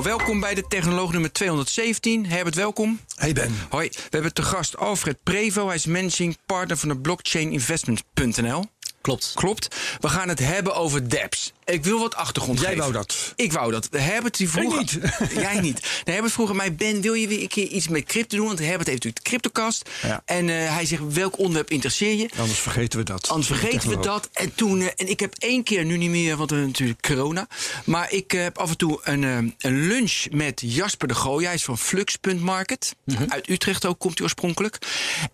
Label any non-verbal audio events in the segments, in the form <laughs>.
Oh, welkom bij de Technoloog nummer 217. Herbert, welkom. Hey Ben. Hoi, we hebben te gast Alfred Prevo. Hij is managing partner van de blockchaininvestment.nl. Klopt. Klopt. We gaan het hebben over dApps. Ik wil wat achtergrond Jij geven. wou dat. Ik wou dat. Herbert die vroeg... niet. <laughs> Jij niet. De Herbert vroeg mij, Ben, wil je weer een keer iets met crypto doen? Want Herbert heeft natuurlijk de CryptoCast. Ja. En eh, hij zegt, welk onderwerp interesseer je? Anders vergeten we dat. Anders vergeten we dat. En toen, eh, en ik heb één keer, nu niet meer, want we hebben natuurlijk corona. Maar ik eh, heb af en toe een, eh, een lunch met Jasper de Gooy. Hij is van Flux.market. Uit Utrecht ook komt hij oorspronkelijk.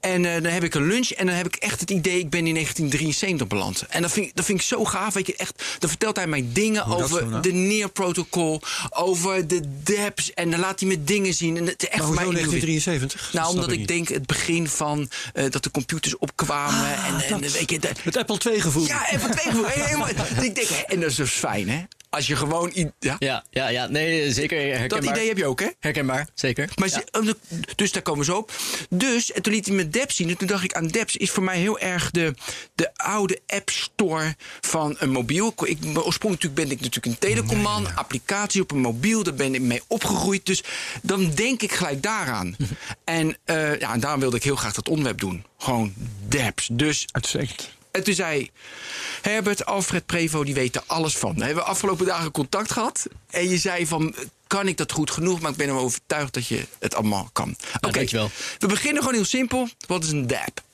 En eh, dan heb ik een lunch en dan heb ik echt het idee, ik ben in 1973 beland. En dat vind, ik- dat vind ik zo gaaf. Weet je, echt, dan vertelt hij mij dingen Hoe over de Near Protocol, over de dApps. En dan laat hij me dingen zien. En het is echt Maar voor mij hoezo innovatief. 1973? Nou, Dat omdat ik denk het begin van eh, dat de computers opkwamen. en, en Ah, dat- weet je, dat- Het Apple II gevoel. ja, even twee gevoel. Helemaal. Ik denk, en dat is dus fijn, hè? Als je gewoon. Ja, Ja, ja, ja, nee, zeker herkenbaar. dat idee heb je ook, hè? Herkenbaar, zeker. Maar Ja. ze- Dus daar komen we zo op. Dus, en toen liet hij me Debs zien. En toen dacht ik aan Debs is voor mij heel erg de, de oude App Store van een mobiel. Ik, oorspronkelijk natuurlijk ben ik natuurlijk een telecomman. Applicatie op een mobiel, daar ben ik mee opgegroeid. Dus dan denk ik gelijk daaraan. <laughs> en, eh, ja, en daarom wilde ik heel graag dat onderwerp doen. Gewoon Debs. Dus Uitstekend. En toen zei Herbert, Alfred Prevo, die weten alles van. We hebben afgelopen dagen contact gehad. En je zei van, kan ik dat goed genoeg? Maar ik ben ervan overtuigd dat je het allemaal kan. Oké, dankjewel. we beginnen gewoon heel simpel. Wat is een DApp?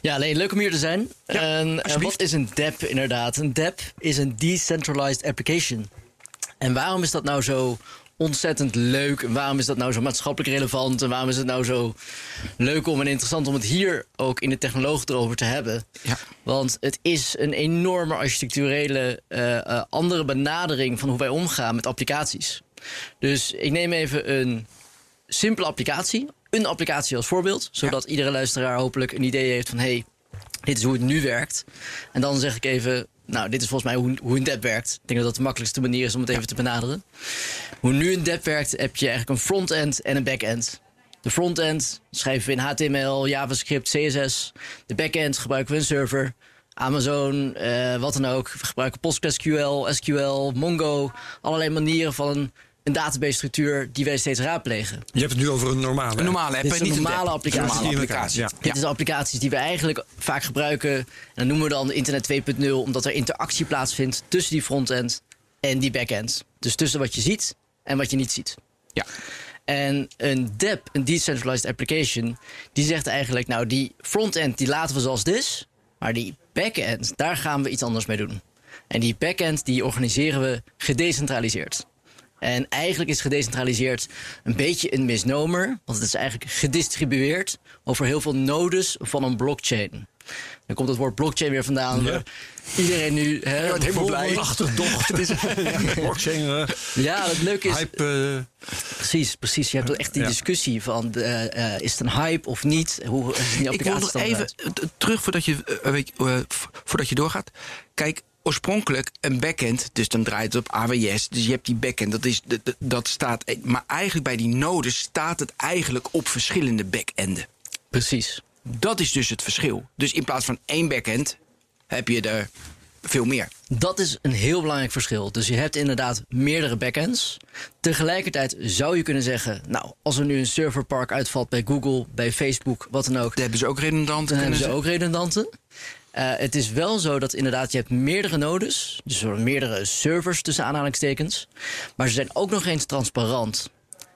Ja, nee, leuk om hier te zijn. Ja, en, wat is een DApp inderdaad? Een DApp is een Decentralized Application. En waarom is dat nou zo ontzettend leuk? En waarom is dat nou zo maatschappelijk relevant? En waarom is het nou zo leuk om en interessant om het hier ook in de technologie erover te hebben? Ja. Want het is een enorme architecturele eh, eh, andere benadering van hoe wij omgaan met applicaties. Dus ik neem even een simpele applicatie. Een applicatie als voorbeeld. Zodat iedere luisteraar hopelijk een idee heeft van... hey, dit is hoe het nu werkt. En dan zeg ik even... Nou, dit is volgens mij hoe, hoe een dApp werkt. Ik denk dat dat de makkelijkste manier is om het even te benaderen. Hoe nu een dApp werkt, heb je eigenlijk een frontend en een backend. De frontend schrijven we in HTML, JavaScript, CSS. De backend gebruiken we een server. Amazon, eh, wat dan ook. We gebruiken PostgreSQL, SQL, Mongo. Allerlei manieren van een, een database-structuur die wij steeds raadplegen. Je hebt het nu over een normale. Een normale app, Dit is een normale applicatie. Een normale applicatie. ja. Dit is applicaties die we eigenlijk vaak gebruiken. En dat noemen we dan internet 2.0, omdat er interactie plaatsvindt tussen die frontend en die backend. Dus tussen wat je ziet en wat je niet ziet. Ja. En een DApp, een Decentralized Application, die zegt eigenlijk, nou die frontend die laten we zoals het is, maar die backend, daar gaan we iets anders mee doen. En die backend die organiseren we gedecentraliseerd. En eigenlijk is gedecentraliseerd een beetje een misnomer, want het is eigenlijk gedistribueerd over heel veel nodes van een blockchain. Dan komt het woord blockchain weer vandaan. Ja. Iedereen nu hè, wordt helemaal blij. Achterdocht. <laughs> <laughs> Blockchain. Ja, het leuke is, hype. eh, Precies, precies. Je hebt echt die Ja. discussie van eh, eh, is het een hype of niet? Hoe zien die Ik wil nog even terug voordat je, weet, eh, voordat je doorgaat. Kijk, oorspronkelijk een backend, dus dan draait het op AWS. Dus je hebt die backend, dat, is, dat, dat- staat. Maar eigenlijk bij die nodes staat het eigenlijk op verschillende backenden. Precies. Dat is dus het verschil. Dus in plaats van één backend heb je er veel meer. Dat is een heel belangrijk verschil. Dus je hebt inderdaad meerdere backends. Tegelijkertijd zou je kunnen zeggen, nou, als er nu een serverpark uitvalt bij Google, bij Facebook, wat dan ook, Daar hebben ze ook redundant. dan hebben ze ook redundanten. Eh, het is wel zo dat inderdaad je hebt meerdere nodes, dus er meerdere servers tussen aanhalingstekens, maar ze zijn ook nog eens transparant.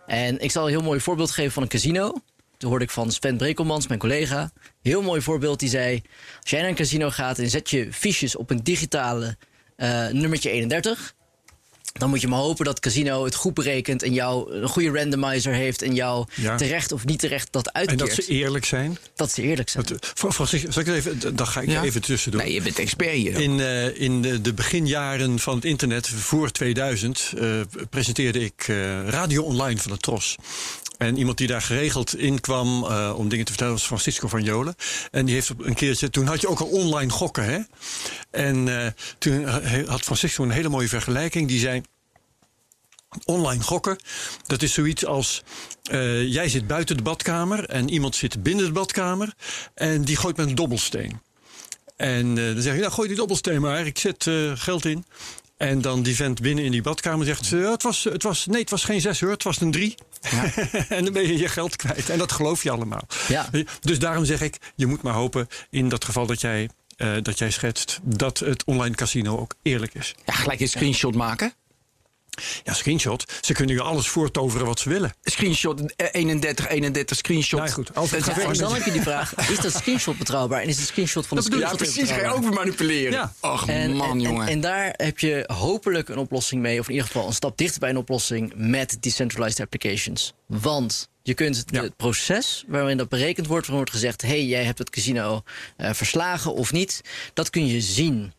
En ik zal een heel mooi voorbeeld geven van een casino. Toen hoorde ik van Sven Brekelmans, mijn collega. Heel mooi voorbeeld. Die zei: Als jij naar een casino gaat en zet je fiches op een digitale eh, nummertje 31. Dan moet je maar hopen dat het casino het goed berekent en jou een goede randomizer heeft en jou Ja. terecht of niet terecht dat En uitkeert. dat ze eerlijk zijn. dat ze eerlijk zijn. Dat, zal ik het even, dan ga ik Ja. even tussendoor. Nee, je bent expert hier. In, eh, in de, de beginjaren van het internet, voor 2000, eh, presenteerde ik eh, Radio Online van de Tros. En iemand die daar geregeld in kwam eh, om dingen te vertellen was Francisco van Jolen. En die heeft op een keertje, toen had je ook al online gokken, hè? En eh, toen had Francisco een hele mooie vergelijking. Die zei. Online gokken, dat is zoiets als eh, jij zit buiten de badkamer en iemand zit binnen de badkamer en die gooit met een dobbelsteen. En dan zeg je, nou gooi die dobbelsteen maar, ik zet geld in. En dan die vent binnen in die badkamer zegt, het, was, het was, nee, het was geen zes hoor, het was een drie. <laughs> en dan ben je je geld kwijt. En dat geloof je allemaal. Ja. Dus daarom zeg ik, je moet maar hopen in dat geval dat jij, eh, dat jij schetst, dat het online casino ook eerlijk is. Ja, gelijk een screenshot maken. Ja, screenshot. Ze kunnen je alles voortoveren wat ze willen. Screenshot eh, 31, 31, screenshot. Nou goed, Ja, en dan heb je die vraag: is dat screenshot betrouwbaar? En is het screenshot van de Dat screenshot precies, ga je weer manipuleren. Ja. Ach En, man, en, jongen. En, en daar heb je hopelijk een oplossing mee, of in ieder geval een stap dichter bij een oplossing met decentralized applications. Want je kunt het, Ja. het proces waarin dat berekend wordt, waarin wordt gezegd: hey, jij hebt het casino eh, verslagen of niet, dat kun je zien.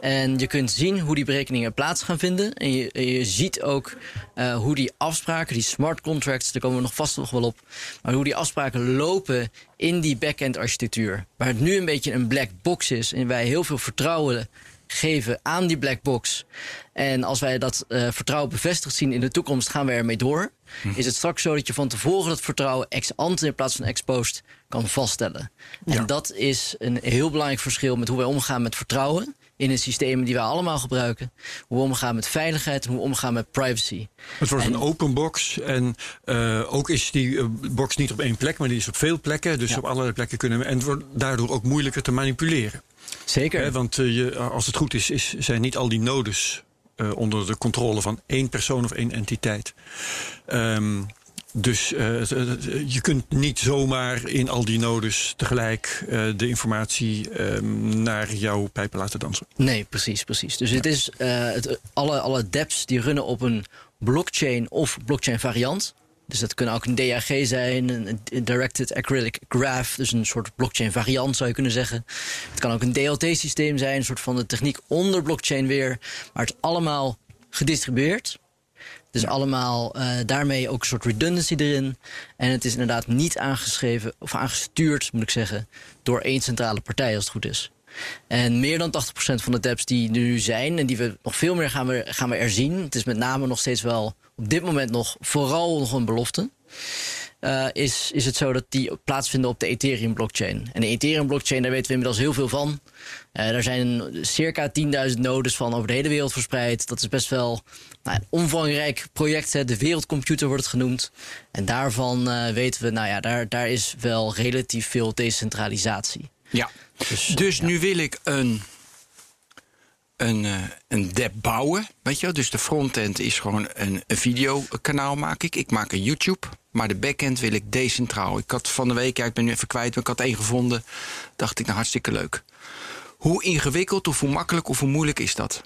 En je kunt zien hoe die berekeningen plaats gaan vinden. En je, ziet ook eh, hoe die afspraken, die smart contracts, daar komen we nog vast nog wel op. Maar hoe die afspraken lopen in die back-end architectuur. Waar het nu een beetje een black box is. En wij heel veel vertrouwen geven aan die black box. En als wij dat eh, vertrouwen bevestigd zien in de toekomst, gaan we ermee door. Is het straks zo dat je van tevoren dat vertrouwen ex ante in plaats van ex post kan vaststellen. En dat is een heel belangrijk verschil met hoe wij omgaan met vertrouwen in de systemen die wij allemaal gebruiken. Hoe we omgaan met veiligheid en hoe we omgaan met privacy. Het wordt En- een open box. En eh, ook is die eh, box niet op één plek, maar die is op veel plekken. Dus Ja. op allerlei plekken kunnen we. En het wordt daardoor ook moeilijker te manipuleren. Zeker. Hè, want eh, je, als het goed is, is, zijn niet al die nodes onder de controle van één persoon of één entiteit. Ehm, dus eh, je kunt niet zomaar in al die nodes tegelijk eh, de informatie ehm, naar jouw pijpen laten dansen. Nee, precies, precies. Dus het is eh, het, alle, alle dApps die runnen op een blockchain of blockchain variant. Dus dat kunnen ook een DAG zijn, een een Directed Acrylic Graph, dus een soort blockchain variant zou je kunnen zeggen. Het kan ook een DLT-systeem zijn, een soort van de techniek onder blockchain weer. Maar het is allemaal gedistribueerd. Dus allemaal eh, daarmee ook een soort redundancy erin. En het is inderdaad niet aangeschreven, of aangestuurd moet ik zeggen, door één centrale partij als het goed is. En meer dan 80% van de dApps die er nu zijn, en die we nog veel meer gaan we, gaan we erzien. Het is met name nog steeds wel op dit moment nog vooral nog een belofte. eh, is, is het zo dat die plaatsvinden op de Ethereum-blockchain. En de Ethereum-blockchain, daar weten we inmiddels heel veel van. Eh er zijn circa 10.000 nodes van over de hele wereld verspreid. Dat is best wel nou, een omvangrijk project. Hè. De wereldcomputer wordt het genoemd. En daarvan eh, weten we, nou ja, daar, daar is wel relatief veel decentralisatie. Ja. Dus, Dus nu wil ik een, een, eh, een dApp bouwen. Weet je wel? Dus de frontend is gewoon een, een videokanaal maak ik. Ik maak een YouTube. Maar de backend wil ik decentraal. Ik had van de week, ja, ik ben nu even kwijt, maar ik had één gevonden. Dacht ik, nou hartstikke leuk. Hoe ingewikkeld of hoe makkelijk of hoe moeilijk is dat?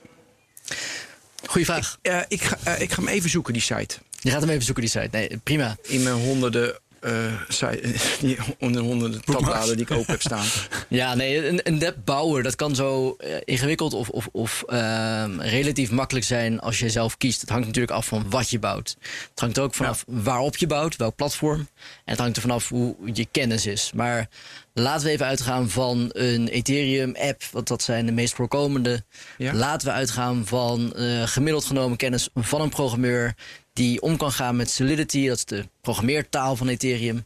Goeie vraag. Eh, ik, ga, eh, ik ga hem even zoeken, die site. Je gaat hem even zoeken, die site. Nee, prima. In mijn honderden, eh site, <laughs> die honderden, honderden tabbladen die ik open heb staan. <laughs> Ja, nee, een, een dApp bouwen, dat kan zo eh, ingewikkeld of, of, of ehm, relatief makkelijk zijn als je zelf kiest. Het hangt natuurlijk af van wat je bouwt. Het hangt er ook vanaf waarop je bouwt, welk platform. En het hangt er vanaf hoe je kennis is. Maar laten we even uitgaan van een Ethereum-app, want dat zijn de meest voorkomende. Ja. Laten we uitgaan van eh, gemiddeld genomen kennis van een programmeur die om kan gaan met Solidity, dat is de programmeertaal van Ethereum.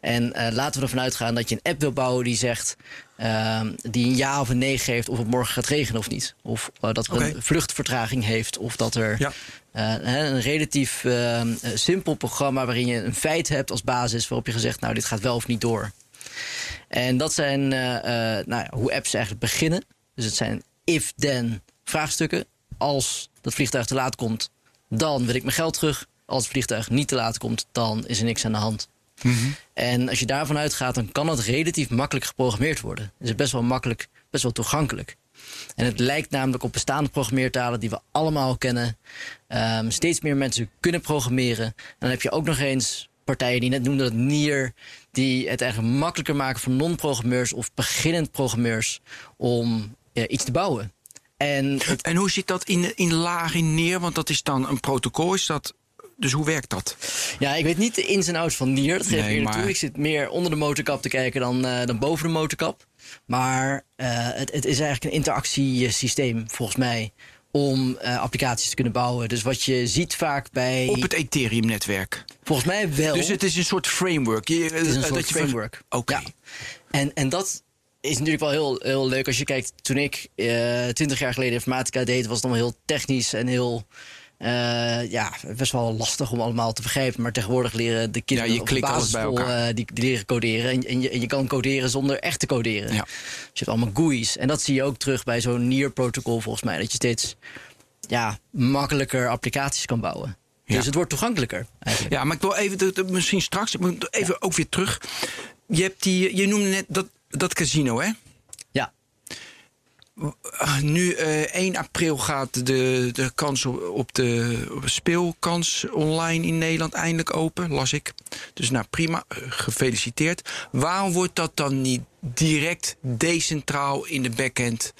En eh, laten we ervan uitgaan dat je een app wil bouwen die zegt, ehm, die een ja of een nee geeft of het morgen gaat regenen of niet. Of eh, dat er een vluchtvertraging heeft, of dat er Ja. eh, een relatief ehm, eh, simpel programma waarin je een feit hebt als basis waarop je gezegd, nou dit gaat wel of niet door. En dat zijn nou ja, hoe apps eigenlijk beginnen. Dus het zijn if-then vraagstukken. Als dat vliegtuig te laat komt, dan wil ik mijn geld terug. Als het vliegtuig niet te laat komt, dan is er niks aan de hand. En als je daarvan uitgaat, dan kan het relatief makkelijk geprogrammeerd worden. Is het best wel makkelijk, best wel toegankelijk. En het lijkt namelijk op bestaande programmeertalen die we allemaal kennen. Ehm, steeds meer mensen kunnen programmeren. En dan heb je ook nog eens partijen die net noemden dat Nier, die het eigenlijk makkelijker maken voor non-programmeurs of beginnend programmeurs om iets te bouwen. En het- En hoe zit dat in, in laag in neer? Want dat is dan een protocol. Is dat, dus hoe werkt dat? ja, ik weet niet de ins en outs van Nier. Dat geef ik Nee, maar- toe. Ik zit meer onder de motorkap te kijken dan, eh, dan boven de motorkap. Maar eh, het, het is eigenlijk een interactiesysteem, volgens mij, om eh, applicaties te kunnen bouwen. Dus wat je ziet vaak bij... Op het Ethereum-netwerk. Volgens mij wel. Dus het is een soort framework. Je, Het is een soort framework. Oké. Ja. En, en dat is natuurlijk wel heel, heel leuk als je kijkt. Toen ik eh, twintig jaar geleden informatica deed, was het allemaal heel technisch en heel. eh, ja, best wel lastig om allemaal te begrijpen. Maar tegenwoordig leren de kinderen Ja, je op de klikt alles bij basisschool, elkaar. eh, die, die leren coderen. En, en, je, en je kan coderen zonder echt te coderen. Ja. Dus je hebt allemaal GUI's. En dat zie je ook terug bij zo'n NIR-protocol volgens mij. Dat je steeds ja, makkelijker applicaties kan bouwen. Ja. Dus het wordt toegankelijker eigenlijk. Ja, maar ik wil even, misschien straks, ik moet even ook weer terug. Je, hebt die, je noemde net dat, dat casino, hè? Ja. Nu eh 1 april gaat de, de kans op, op de op speelkans online in Nederland eindelijk open, las ik. Dus nou prima, eh, gefeliciteerd. Waarom wordt dat dan niet direct decentraal in de backend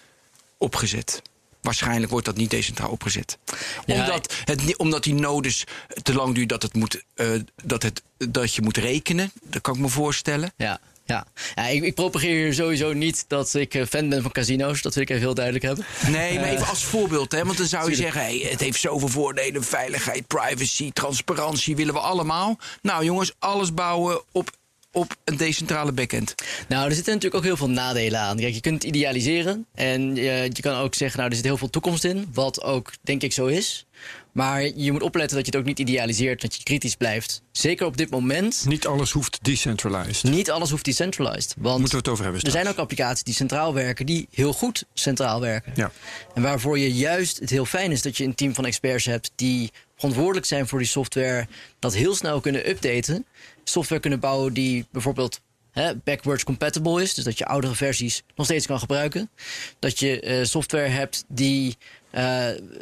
opgezet? Waarschijnlijk wordt dat niet decentraal opgezet. Ja, omdat, het, omdat die nodes te lang duurt dat, het moet, eh, dat, het, dat je moet rekenen. Dat kan ik me voorstellen. Ja, ja. ja ik, ik propageer hier sowieso niet dat ik eh, fan ben van casino's. Dat wil ik even heel duidelijk hebben. Nee, maar Eh, even als voorbeeld. Hè? Want dan zou je zeggen, hey, het heeft zoveel voordelen. Veiligheid, privacy, transparantie willen we allemaal. Nou jongens, alles bouwen op, op een decentrale backend. Nou, er zitten natuurlijk ook heel veel nadelen aan. Kijk, je kunt het idealiseren. En je, je kan ook zeggen, nou, er zit heel veel toekomst in. Wat ook, denk ik, zo is. Maar je moet opletten dat je het ook niet idealiseert. Dat je kritisch blijft. Zeker op dit moment. Niet alles hoeft decentralized. Niet alles hoeft decentralized. Want Moeten we het over hebben er zijn ook applicaties die centraal werken, die heel goed centraal werken. Ja. En waarvoor je juist het heel fijn is dat je een team van experts hebt die verantwoordelijk zijn voor die software, dat heel snel kunnen updaten. Software kunnen bouwen die bijvoorbeeld backwards compatible is, dus dat je oudere versies nog steeds kan gebruiken. Dat je eh, software hebt die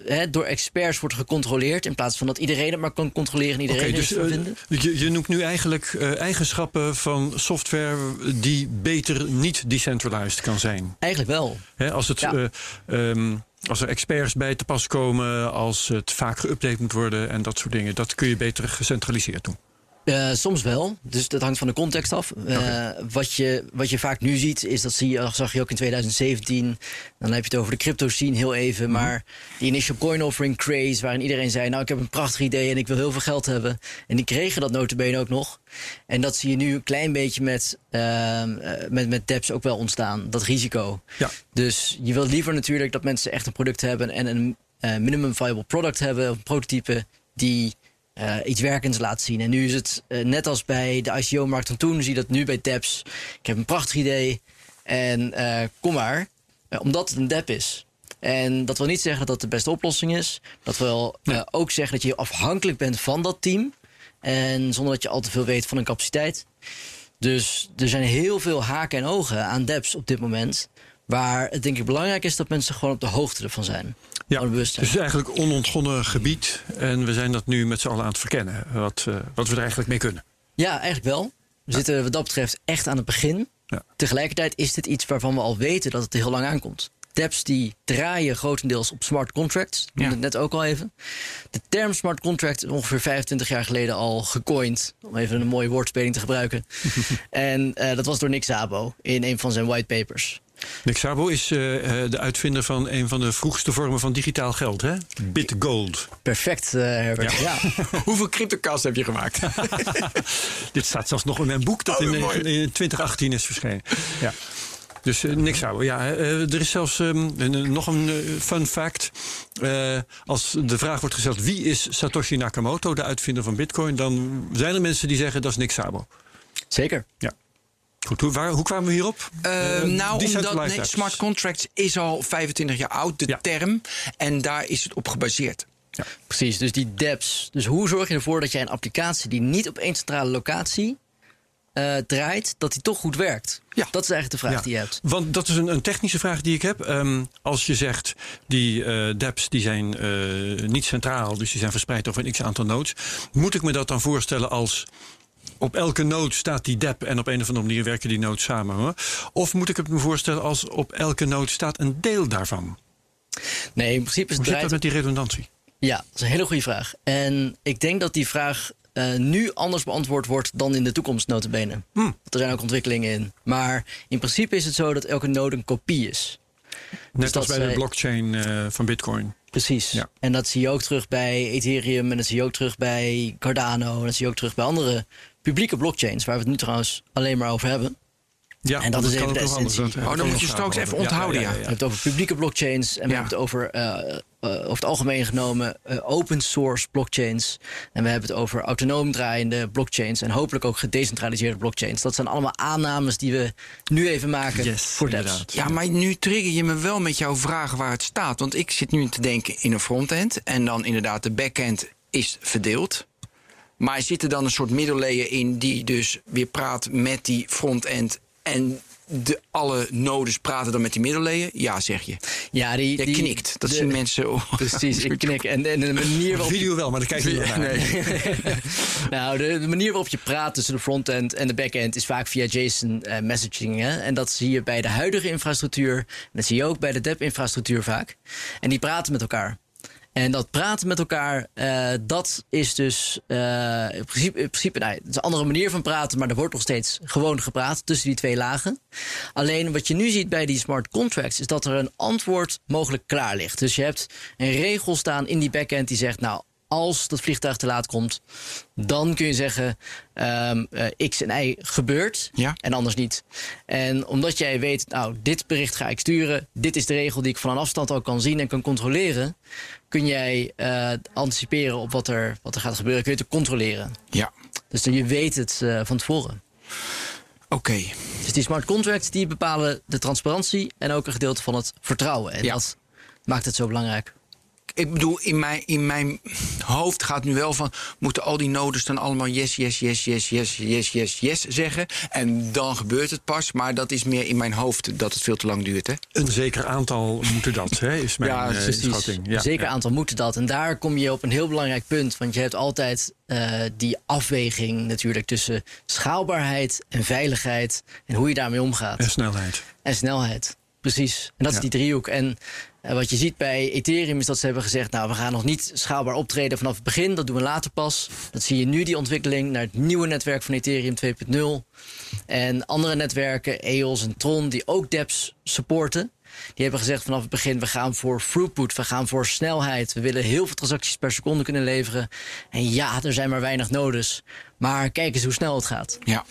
hè, door experts wordt gecontroleerd, in plaats van dat iedereen het maar kan controleren en iedereen er dus eh, vinden. je, je noemt nu eigenlijk eh, eigenschappen van software die beter niet decentralized kan zijn. Eigenlijk wel. Hè, als, het, Ja. eh, ehm, als er experts bij te pas komen, als het vaak geüpdate moet worden en dat soort dingen, dat kun je beter gecentraliseerd doen. Eh, soms wel. Dus dat hangt van de context af. Eh, wat, je, wat je vaak nu ziet, is dat zie je, zag je ook in 2017. Dan heb je het over de crypto scene heel even. Maar die initial coin offering craze, waarin iedereen zei: Nou, ik heb een prachtig idee en ik wil heel veel geld hebben. En die kregen dat notabene ook nog. En dat zie je nu een klein beetje met, eh, met, met dApps ook wel ontstaan. Dat risico. Ja. Dus je wilt liever natuurlijk dat mensen echt een product hebben en een minimum viable product hebben, een prototype die eh, iets werkends laat zien. En nu is het eh, net als bij de ICO-markt van toen, zie je dat nu bij dApps. Ik heb een prachtig idee en eh, kom maar, omdat het een dApp is. En dat wil niet zeggen dat dat de beste oplossing is. Dat wil ook zeggen dat je afhankelijk bent van dat team. En zonder dat je al te veel weet van een capaciteit. Dus er zijn heel veel haken en ogen aan dApps op dit moment. Waar het denk ik belangrijk is dat mensen gewoon op de hoogte ervan zijn. Ja, het is eigenlijk onontgonnen gebied en we zijn dat nu met z'n allen aan het verkennen, wat, eh, wat we er eigenlijk mee kunnen. Ja, eigenlijk wel. We zitten wat dat betreft echt aan het begin. Ja. Tegelijkertijd is dit iets waarvan we al weten dat het heel lang aankomt. Dapps die draaien grotendeels op smart contracts. Ik noemde Ja. het net ook al even. De term smart contract is ongeveer 25 jaar geleden al gecoind. Om even een mooie woordspeling te gebruiken. <laughs> en eh, dat was door Nick Szabo in een van zijn white papers. Nick Szabo is eh, eh, de uitvinder van een van de vroegste vormen van digitaal geld, hè? Bitgold. Perfect, eh, Herbert. Ja. <laughs> Hoeveel cryptocast heb je gemaakt? <laughs> Dit staat zelfs nog in mijn boek dat Oh, in, mooi. in 2018 is verschenen. Ja. Dus niks Szabo. Ja, er is zelfs ehm, een- nog een fun fact. Als de vraag wordt gesteld wie is Satoshi Nakamoto, de uitvinder van Bitcoin, dan zijn er mensen die zeggen dat is Nick Szabo. Zeker. Ja. Goed, hoe, waar, hoe kwamen we hierop? Eh, Eh, nou, omdat nee, smart contracts is al 25 jaar oud, de Ja. term. En daar is het op gebaseerd. Precies, dus die dApps. Dus hoe zorg je ervoor dat jij een applicatie die niet op één centrale locatie eh, draait, dat die toch goed werkt? Ja. Dat is eigenlijk de vraag Ja. die je hebt. Want dat is een, een technische vraag die ik heb. Ehm, als je zegt, die eh dApps die zijn eh, niet centraal, dus die zijn verspreid over een x aantal nodes. Moet ik me dat dan voorstellen als op elke node staat die dApp en op een of andere manier werken die nodes samen? Hoor? Of moet ik het me voorstellen als op elke node staat een deel daarvan? Nee, in principe is Hoe het zit dat met die redundantie? Ja, dat is een hele goede vraag. En ik denk dat die vraag eh, nu anders beantwoord wordt dan in de toekomst, notabene. Want Er zijn ook ontwikkelingen in. Maar in principe is het zo dat elke node een kopie is. Net dat als bij de blockchain eh, van Bitcoin. Precies. Ja. En dat zie je ook terug bij Ethereum en dat zie je ook terug bij Cardano en dat zie je ook terug bij andere publieke blockchains, waar we het nu trouwens alleen maar over hebben. Ja, En dat is even ook de anders. essentie. Dat- Oh, dan moet je straks even onthouden, ja. We hebben het over publieke blockchains en we Ja. hebben het over, eh, eh, over het algemeen genomen, eh, open source blockchains. En we hebben het over autonoom draaiende blockchains en hopelijk ook gedecentraliseerde blockchains. Dat zijn allemaal aannames die we nu even maken Yes, voor inderdaad. Ja, maar nu trigger je me wel met jouw vragen waar het staat. Want ik zit nu te denken in een frontend. En dan inderdaad, de backend is verdeeld. Maar zit er dan een soort middellayer in die dus weer praat met die frontend. En de, alle nodes praten dan met die middellayer? Ja, zeg je. Ja, die, Jij die, knikt. Dat de- zien mensen. Precies, ik <laughs> knik. En, en de manier waarop Video wel, maar daar kijk je niet naar. <laughs> nou, de, de manier waarop je praat tussen de frontend en de backend is vaak via JSON eh, messaging. Hè? En dat zie je bij de huidige infrastructuur. En dat zie je ook bij de DEP-infrastructuur vaak. En die praten met elkaar. En dat praten met elkaar, eh, dat is dus eh, in principe, in principe nou, het is een andere manier van praten, maar er wordt nog steeds gewoon gepraat tussen die twee lagen. Alleen wat je nu ziet bij die smart contracts is dat er een antwoord mogelijk klaar ligt. Dus je hebt een regel staan in die backend die zegt, nou, als dat vliegtuig te laat komt, dan kun je zeggen eh, X en Y gebeurt Ja. en anders niet. En omdat jij weet, nou, dit bericht ga ik sturen, dit is de regel die ik van een afstand al kan zien en kan controleren, kun jij eh, anticiperen op wat er, wat er gaat gebeuren, kun je het controleren. Ja, Dus dan je weet het eh, van tevoren. oké. Dus die smart contracts die bepalen de transparantie en ook een gedeelte van het vertrouwen. En Ja. dat maakt het zo belangrijk. Ik bedoel, in mijn, in mijn hoofd gaat nu wel van... moeten al die nodes dan allemaal yes, yes, yes, yes, yes, yes, yes, yes zeggen? En dan gebeurt het pas. Maar dat is meer in mijn hoofd dat het veel te lang duurt, hè? Een zeker aantal moeten dat, hè, is mijn Ja, eh, precies. inschatting. Ja, Zeker ja. aantal moeten dat. En daar kom je op een heel belangrijk punt. Want je hebt altijd eh, die afweging natuurlijk tussen schaalbaarheid en veiligheid. En hoe je daarmee omgaat. En snelheid. En snelheid. Precies. En dat is die driehoek. En eh, wat je ziet bij Ethereum is dat ze hebben gezegd... nou, we gaan nog niet schaalbaar optreden vanaf het begin. Dat doen we later pas. Dat zie je nu, die ontwikkeling naar het nieuwe netwerk van Ethereum 2.0. En andere netwerken, EOS en Tron, die ook dApps supporten... die hebben gezegd vanaf het begin... we gaan voor throughput, we gaan voor snelheid. We willen heel veel transacties per seconde kunnen leveren. En ja, er zijn maar weinig nodes. Maar kijk eens hoe snel het gaat. Ja.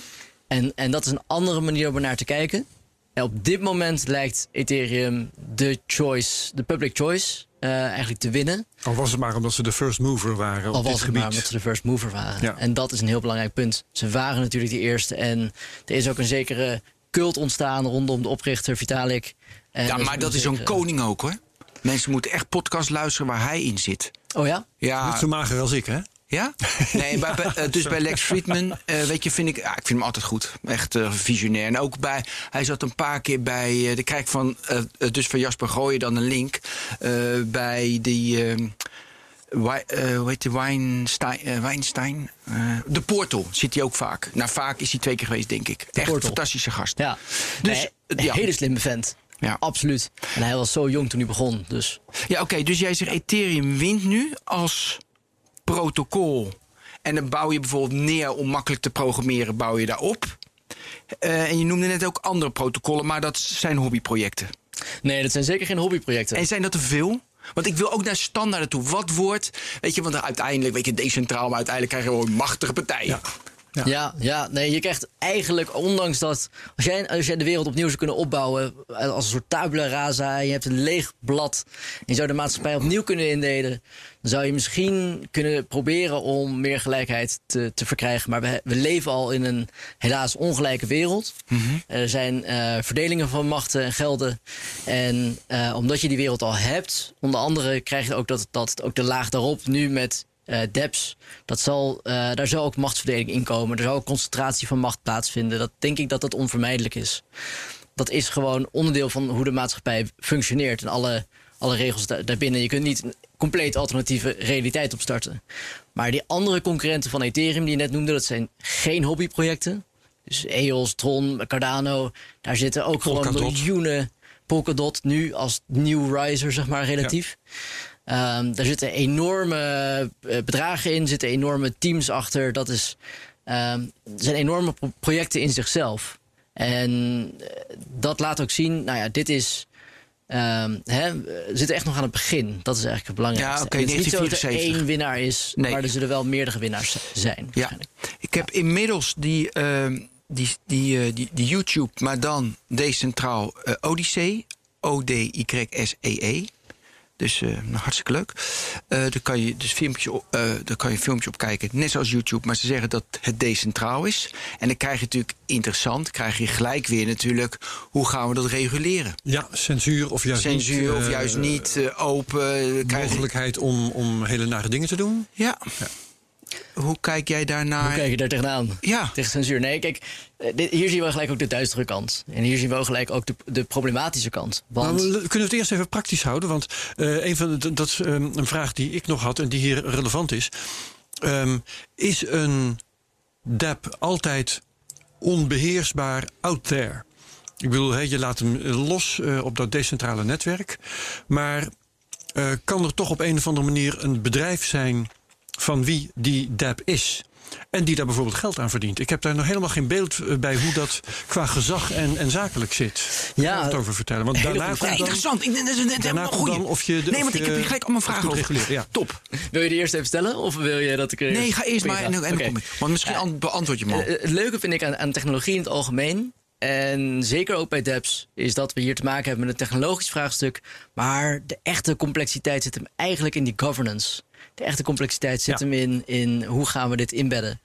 En, en dat is een andere manier om er naar te kijken. En op dit moment lijkt Ethereum de choice, de public choice, eh, eigenlijk te winnen. Al was het maar omdat ze de first mover waren Al op dit was het gebied. maar omdat ze de first mover waren. Ja. En dat is een heel belangrijk punt. Ze waren natuurlijk de eerste. En er is ook een zekere cult ontstaan rondom de oprichter Vitalik. En ja, maar dat is zo'n koning ook, hoor. Mensen moeten echt podcast luisteren waar hij in zit. Oh ja? Ja, Niet zo mager als ik, hè? Ja? <laughs> Nee, bij- eh, dus bij Lex Friedman, eh, weet je, vind ik, ja, ik vind hem altijd goed. Echt eh, visionair. En ook bij, hij zat een paar keer bij, eh, de krijg ik van, dus van Jasper Gooien dan een link. eh, bij die, Wi- eh, hoe heet die, Weinstein, eh, Weinstein? De Portal zit hij ook vaak. Nou, vaak is hij twee keer geweest, denk ik. Echt een fantastische gast. Ja. Dus, Nee, een ja. hele slimme vent. Ja. Absoluut. En hij was zo jong toen hij begon. Dus Ja, oké. dus jij zegt Ethereum wint nu als protocol. En dan bouw je bijvoorbeeld neer om makkelijk te programmeren, bouw je daarop. Eh en je noemde net ook andere protocollen, maar dat zijn hobbyprojecten. nee, dat zijn zeker geen hobbyprojecten. En zijn dat te veel? Want ik wil ook naar standaarden toe. Wat wordt, weet je, want uiteindelijk, weet je, decentraal, maar uiteindelijk krijgen we gewoon machtige partijen. Ja. Ja, ja, nee, je krijgt eigenlijk, ondanks dat. Als jij, als jij de wereld opnieuw zou kunnen opbouwen. eh, als een soort tabula rasa. je hebt een leeg blad. en je zou de maatschappij opnieuw kunnen indelen. dan zou je misschien kunnen proberen om meer gelijkheid te, te verkrijgen. Maar we, we leven al in een helaas ongelijke wereld. Er zijn eh, verdelingen van machten en gelden. En eh, omdat je die wereld al hebt, onder andere krijg je ook dat, dat ook de laag daarop nu met eh dEPS, dat zal, eh, daar zal ook machtsverdeling in komen. Er zal ook concentratie van macht plaatsvinden. Dat denk ik dat dat onvermijdelijk is. Dat is gewoon onderdeel van hoe de maatschappij functioneert en alle, alle regels daar- daarbinnen. Je kunt niet een compleet alternatieve realiteit opstarten. Maar die andere concurrenten van Ethereum die je net noemde, dat zijn geen hobbyprojecten. Dus EOS, Tron, Cardano, daar zitten ook gewoon Polkadot. miljoenen Polkadot nu als new riser, zeg maar, relatief. Ehm, daar zitten enorme eh, bedragen in, zitten enorme teams achter. Dat is, er zijn enorme pro- projecten in zichzelf. En eh, dat laat ook zien, nou ja, dit is. ehm, hè, we zitten echt nog aan het begin. Dat is eigenlijk het belangrijkste. Ja, oké, En het is niet zo dat er 1974. één winnaar is, Nee. maar er zullen wel meerdere winnaars zijn. Ja, ik heb inmiddels die, die, die, eh, die, die YouTube, maar dan decentraal eh Odyssey. O-D-Y-S-E-E. Dus nou, hartstikke leuk. Eh daar, kan je dus filmpjes op, eh, daar kan je een filmpje op kijken, net zoals YouTube. Maar ze zeggen dat het decentraal is. En dan krijg je natuurlijk interessant, krijg je gelijk weer natuurlijk... hoe gaan we dat reguleren? Ja, censuur of juist niet. Censuur of eh, juist niet, open. je- Mogelijkheid om, om hele nare dingen te doen. Ja. Hoe kijk jij daarnaar? Hoe kijk je daar tegenaan? Ja. Tegen censuur. Nee, kijk, eh, dit- hier zien we gelijk ook de duistere kant. En hier zien we ook gelijk ook de, de problematische kant. Want kunnen we het eerst even praktisch houden? Want eh, een van de, dat is ehm, een vraag die ik nog had en die hier relevant is. Ehm, is een DApp altijd onbeheersbaar out there? Ik bedoel, je laat hem los eh, op dat decentrale netwerk. Maar eh, kan er toch op een of andere manier een bedrijf zijn van wie die DApp is? En die daar bijvoorbeeld geld aan verdient. Ik heb daar nog helemaal geen beeld eh, bij hoe dat qua gezag en, en zakelijk zit. Ja, Kan je het over vertellen? Want hele daarna Ja, dan, interessant. Ik, dat is een, daarna een komt dan of je... de- Nee, want ik heb hier gelijk allemaal vragen over. reguleert, Ja. Top. wil je die eerst even stellen? Of wil je dat ik er Nee, ga eerst maar en, en dan Oké. kom ik. Want misschien an- beantwoord je me al. Eh, Het leuke vind ik aan, aan technologie in het algemeen. En zeker ook bij dApps, is dat we hier te maken hebben met een technologisch vraagstuk. Maar de echte complexiteit zit hem eigenlijk in die governance. De echte complexiteit zit Ja. hem in, in hoe gaan we dit inbedden.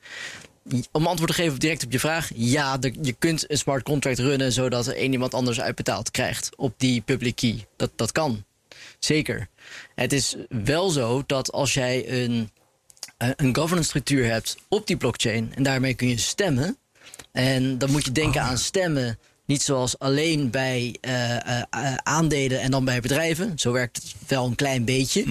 Om antwoord te geven direct op je vraag. Ja, de- je kunt een smart contract runnen zodat er één iemand anders uitbetaald krijgt op die public key. Dat, dat kan. Zeker. Het is wel zo dat als jij een, eh, een governance structuur hebt op die blockchain en daarmee kun je stemmen. En dan moet je denken aan stemmen. Niet zoals alleen bij eh, eh, eh, aandelen en dan bij bedrijven. Zo werkt het wel een klein beetje.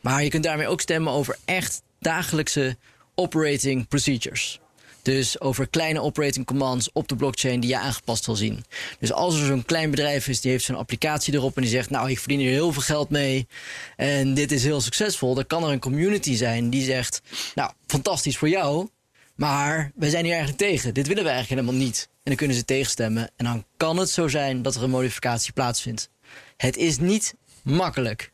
Maar je kunt daarmee ook stemmen over echt dagelijkse operating procedures. Dus over kleine operating commands op de blockchain die je aangepast wil zien. Dus als er zo'n klein bedrijf is die heeft zo'n applicatie erop en die zegt: Nou, ik verdien hier heel veel geld mee en dit is heel succesvol, dan kan er een community zijn die zegt: Nou, fantastisch voor jou, maar wij zijn hier eigenlijk tegen. Dit willen we eigenlijk helemaal niet. En dan kunnen ze tegenstemmen. En dan kan het zo zijn dat er een modificatie plaatsvindt. Het is niet makkelijk.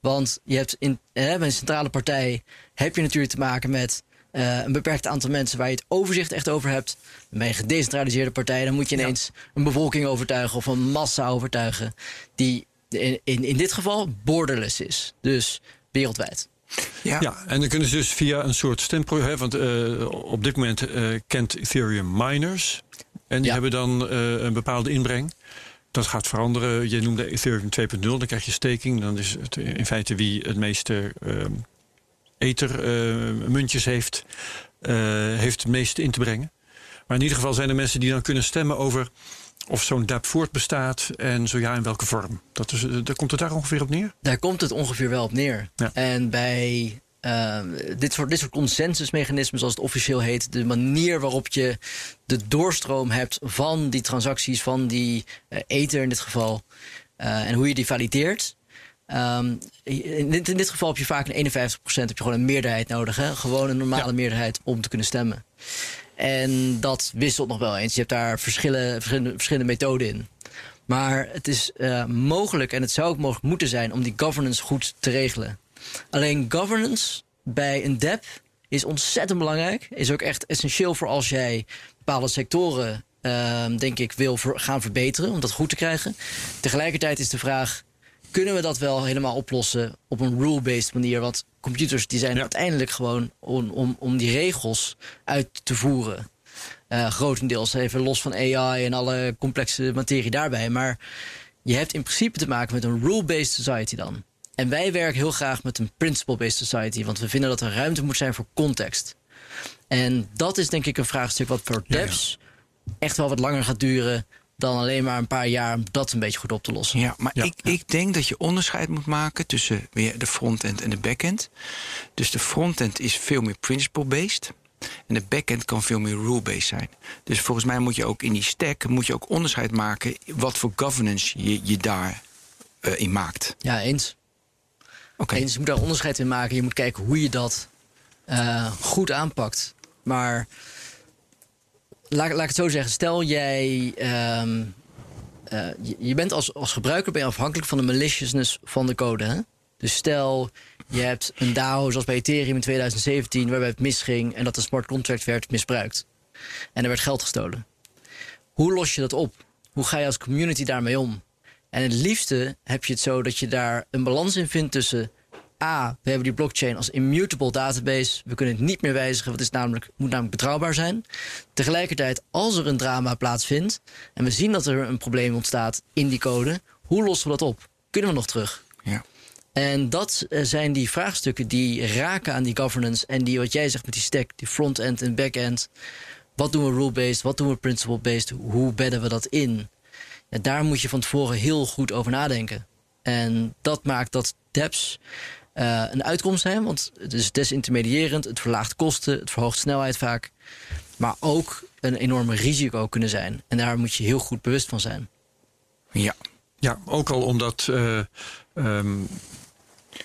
Want je hebt in, hè, bij een centrale partij heb je natuurlijk te maken met eh, een beperkt aantal mensen waar je het overzicht echt over hebt. Bij een gedecentraliseerde partij dan moet je ineens een bevolking overtuigen of een massa overtuigen die in, in, in dit geval borderless is. Dus wereldwijd. Ja. Ja, en dan kunnen ze dus via een soort stempro... Hè, want eh, op dit moment eh, kent Ethereum miners. En die Ja. hebben dan eh, een bepaalde inbreng. Dat gaat veranderen. Je noemde Ethereum 2.0. Dan krijg je staking. Dan is het in feite wie het meeste ehm ethermuntjes heeft... heeft het meeste in te brengen. Maar in ieder geval zijn er mensen die dan kunnen stemmen over... of zo'n DApp voortbestaat en zo ja, in welke vorm. Dat is, eh, daar komt het daar ongeveer op neer? Daar komt het ongeveer wel op neer. Ja. En bij eh, dit, soort, dit soort consensusmechanismen, zoals het officieel heet, de manier waarop je de doorstroom hebt van die transacties, van die eh, ether in dit geval, eh, en hoe je die valideert. Ehm, in, dit, in dit geval heb je vaak een 51% heb je gewoon een meerderheid nodig. Hè? Gewoon een normale Ja. meerderheid om te kunnen stemmen. En dat wisselt nog wel eens. Je hebt daar verschillende, verschillende, methoden in. Maar het is eh, mogelijk en het zou ook mogelijk moeten zijn om die governance goed te regelen. Alleen governance bij een DApp is ontzettend belangrijk. Is ook echt essentieel voor als jij bepaalde sectoren, ehm, denk ik, wil gaan verbeteren. Om dat goed te krijgen. Tegelijkertijd is de vraag. Kunnen we dat wel helemaal oplossen op een rule-based manier? Want computers die zijn Ja. uiteindelijk gewoon om, om, om die regels uit te voeren. Eh, grotendeels even los van AI en alle complexe materie daarbij. Maar je hebt in principe te maken met een rule-based society dan. En wij werken heel graag met een principle-based society, want we vinden dat er ruimte moet zijn voor context. En dat is denk ik een vraagstuk wat voor Ja, ja. devs echt wel wat langer gaat duren dan alleen maar een paar jaar om dat een beetje goed op te lossen. Ja, maar Ja, ik, ik denk dat je onderscheid moet maken tussen weer de frontend en de backend. Dus de frontend is veel meer principle-based. En de backend kan veel meer rule-based zijn. Dus volgens mij moet je ook in die stack moet je ook onderscheid maken wat voor governance je, je daar eh, in maakt. Ja, eens. Oké. Eens, je moet daar onderscheid in maken. Je moet kijken hoe je dat eh, goed aanpakt. Maar laat, laat ik het zo zeggen. Stel jij... ehm, eh, je, bent als, als gebruiker ben je afhankelijk van de maliciousness van de code. Hè? Dus stel, je hebt een DAO zoals bij Ethereum in 2017... waarbij het misging en dat de smart contract werd misbruikt. En er werd geld gestolen. Hoe los je dat op? Hoe ga je als community daarmee om? En het liefste heb je het zo dat je daar een balans in vindt tussen... A, we hebben die blockchain als immutable database. We kunnen het niet meer wijzigen, want het is namelijk, moet namelijk betrouwbaar zijn. Tegelijkertijd, als er een drama plaatsvindt... en we zien dat er een probleem ontstaat in die code... hoe lossen we dat op? Kunnen we nog terug? Ja. En dat eh, zijn die vraagstukken die raken aan die governance... en die, wat jij zegt met die stack, die front-end en back-end... Wat doen we rule-based? Wat doen we principle-based? Hoe bedden we dat in? Ja, daar moet je van tevoren heel goed over nadenken. En dat maakt dat dApps eh, een uitkomst zijn. Want het is desintermediërend, het verlaagt kosten, het verhoogt snelheid vaak. Maar ook een enorme risico kunnen zijn. En daar moet je heel goed bewust van zijn. Ja. Ja, ook al omdat. eh, ehm,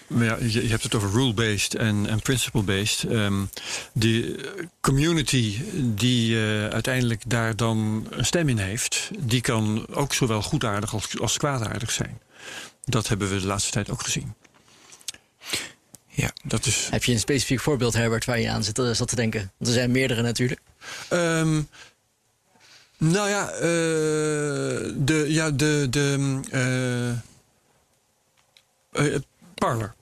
maar ja, je, hebt het over rule-based en, en principle-based. Ehm, die community die eh, uiteindelijk daar dan een stem in heeft, die kan ook zowel goedaardig als, als kwaadaardig zijn. Dat hebben we de laatste tijd ook gezien. Ja. Dat is. Heb je een specifiek voorbeeld, Herbert, waar je aan zit, eh, zat te denken? Want er zijn meerdere natuurlijk. Ehm, nou ja, eh, de, ja, de, de Parler.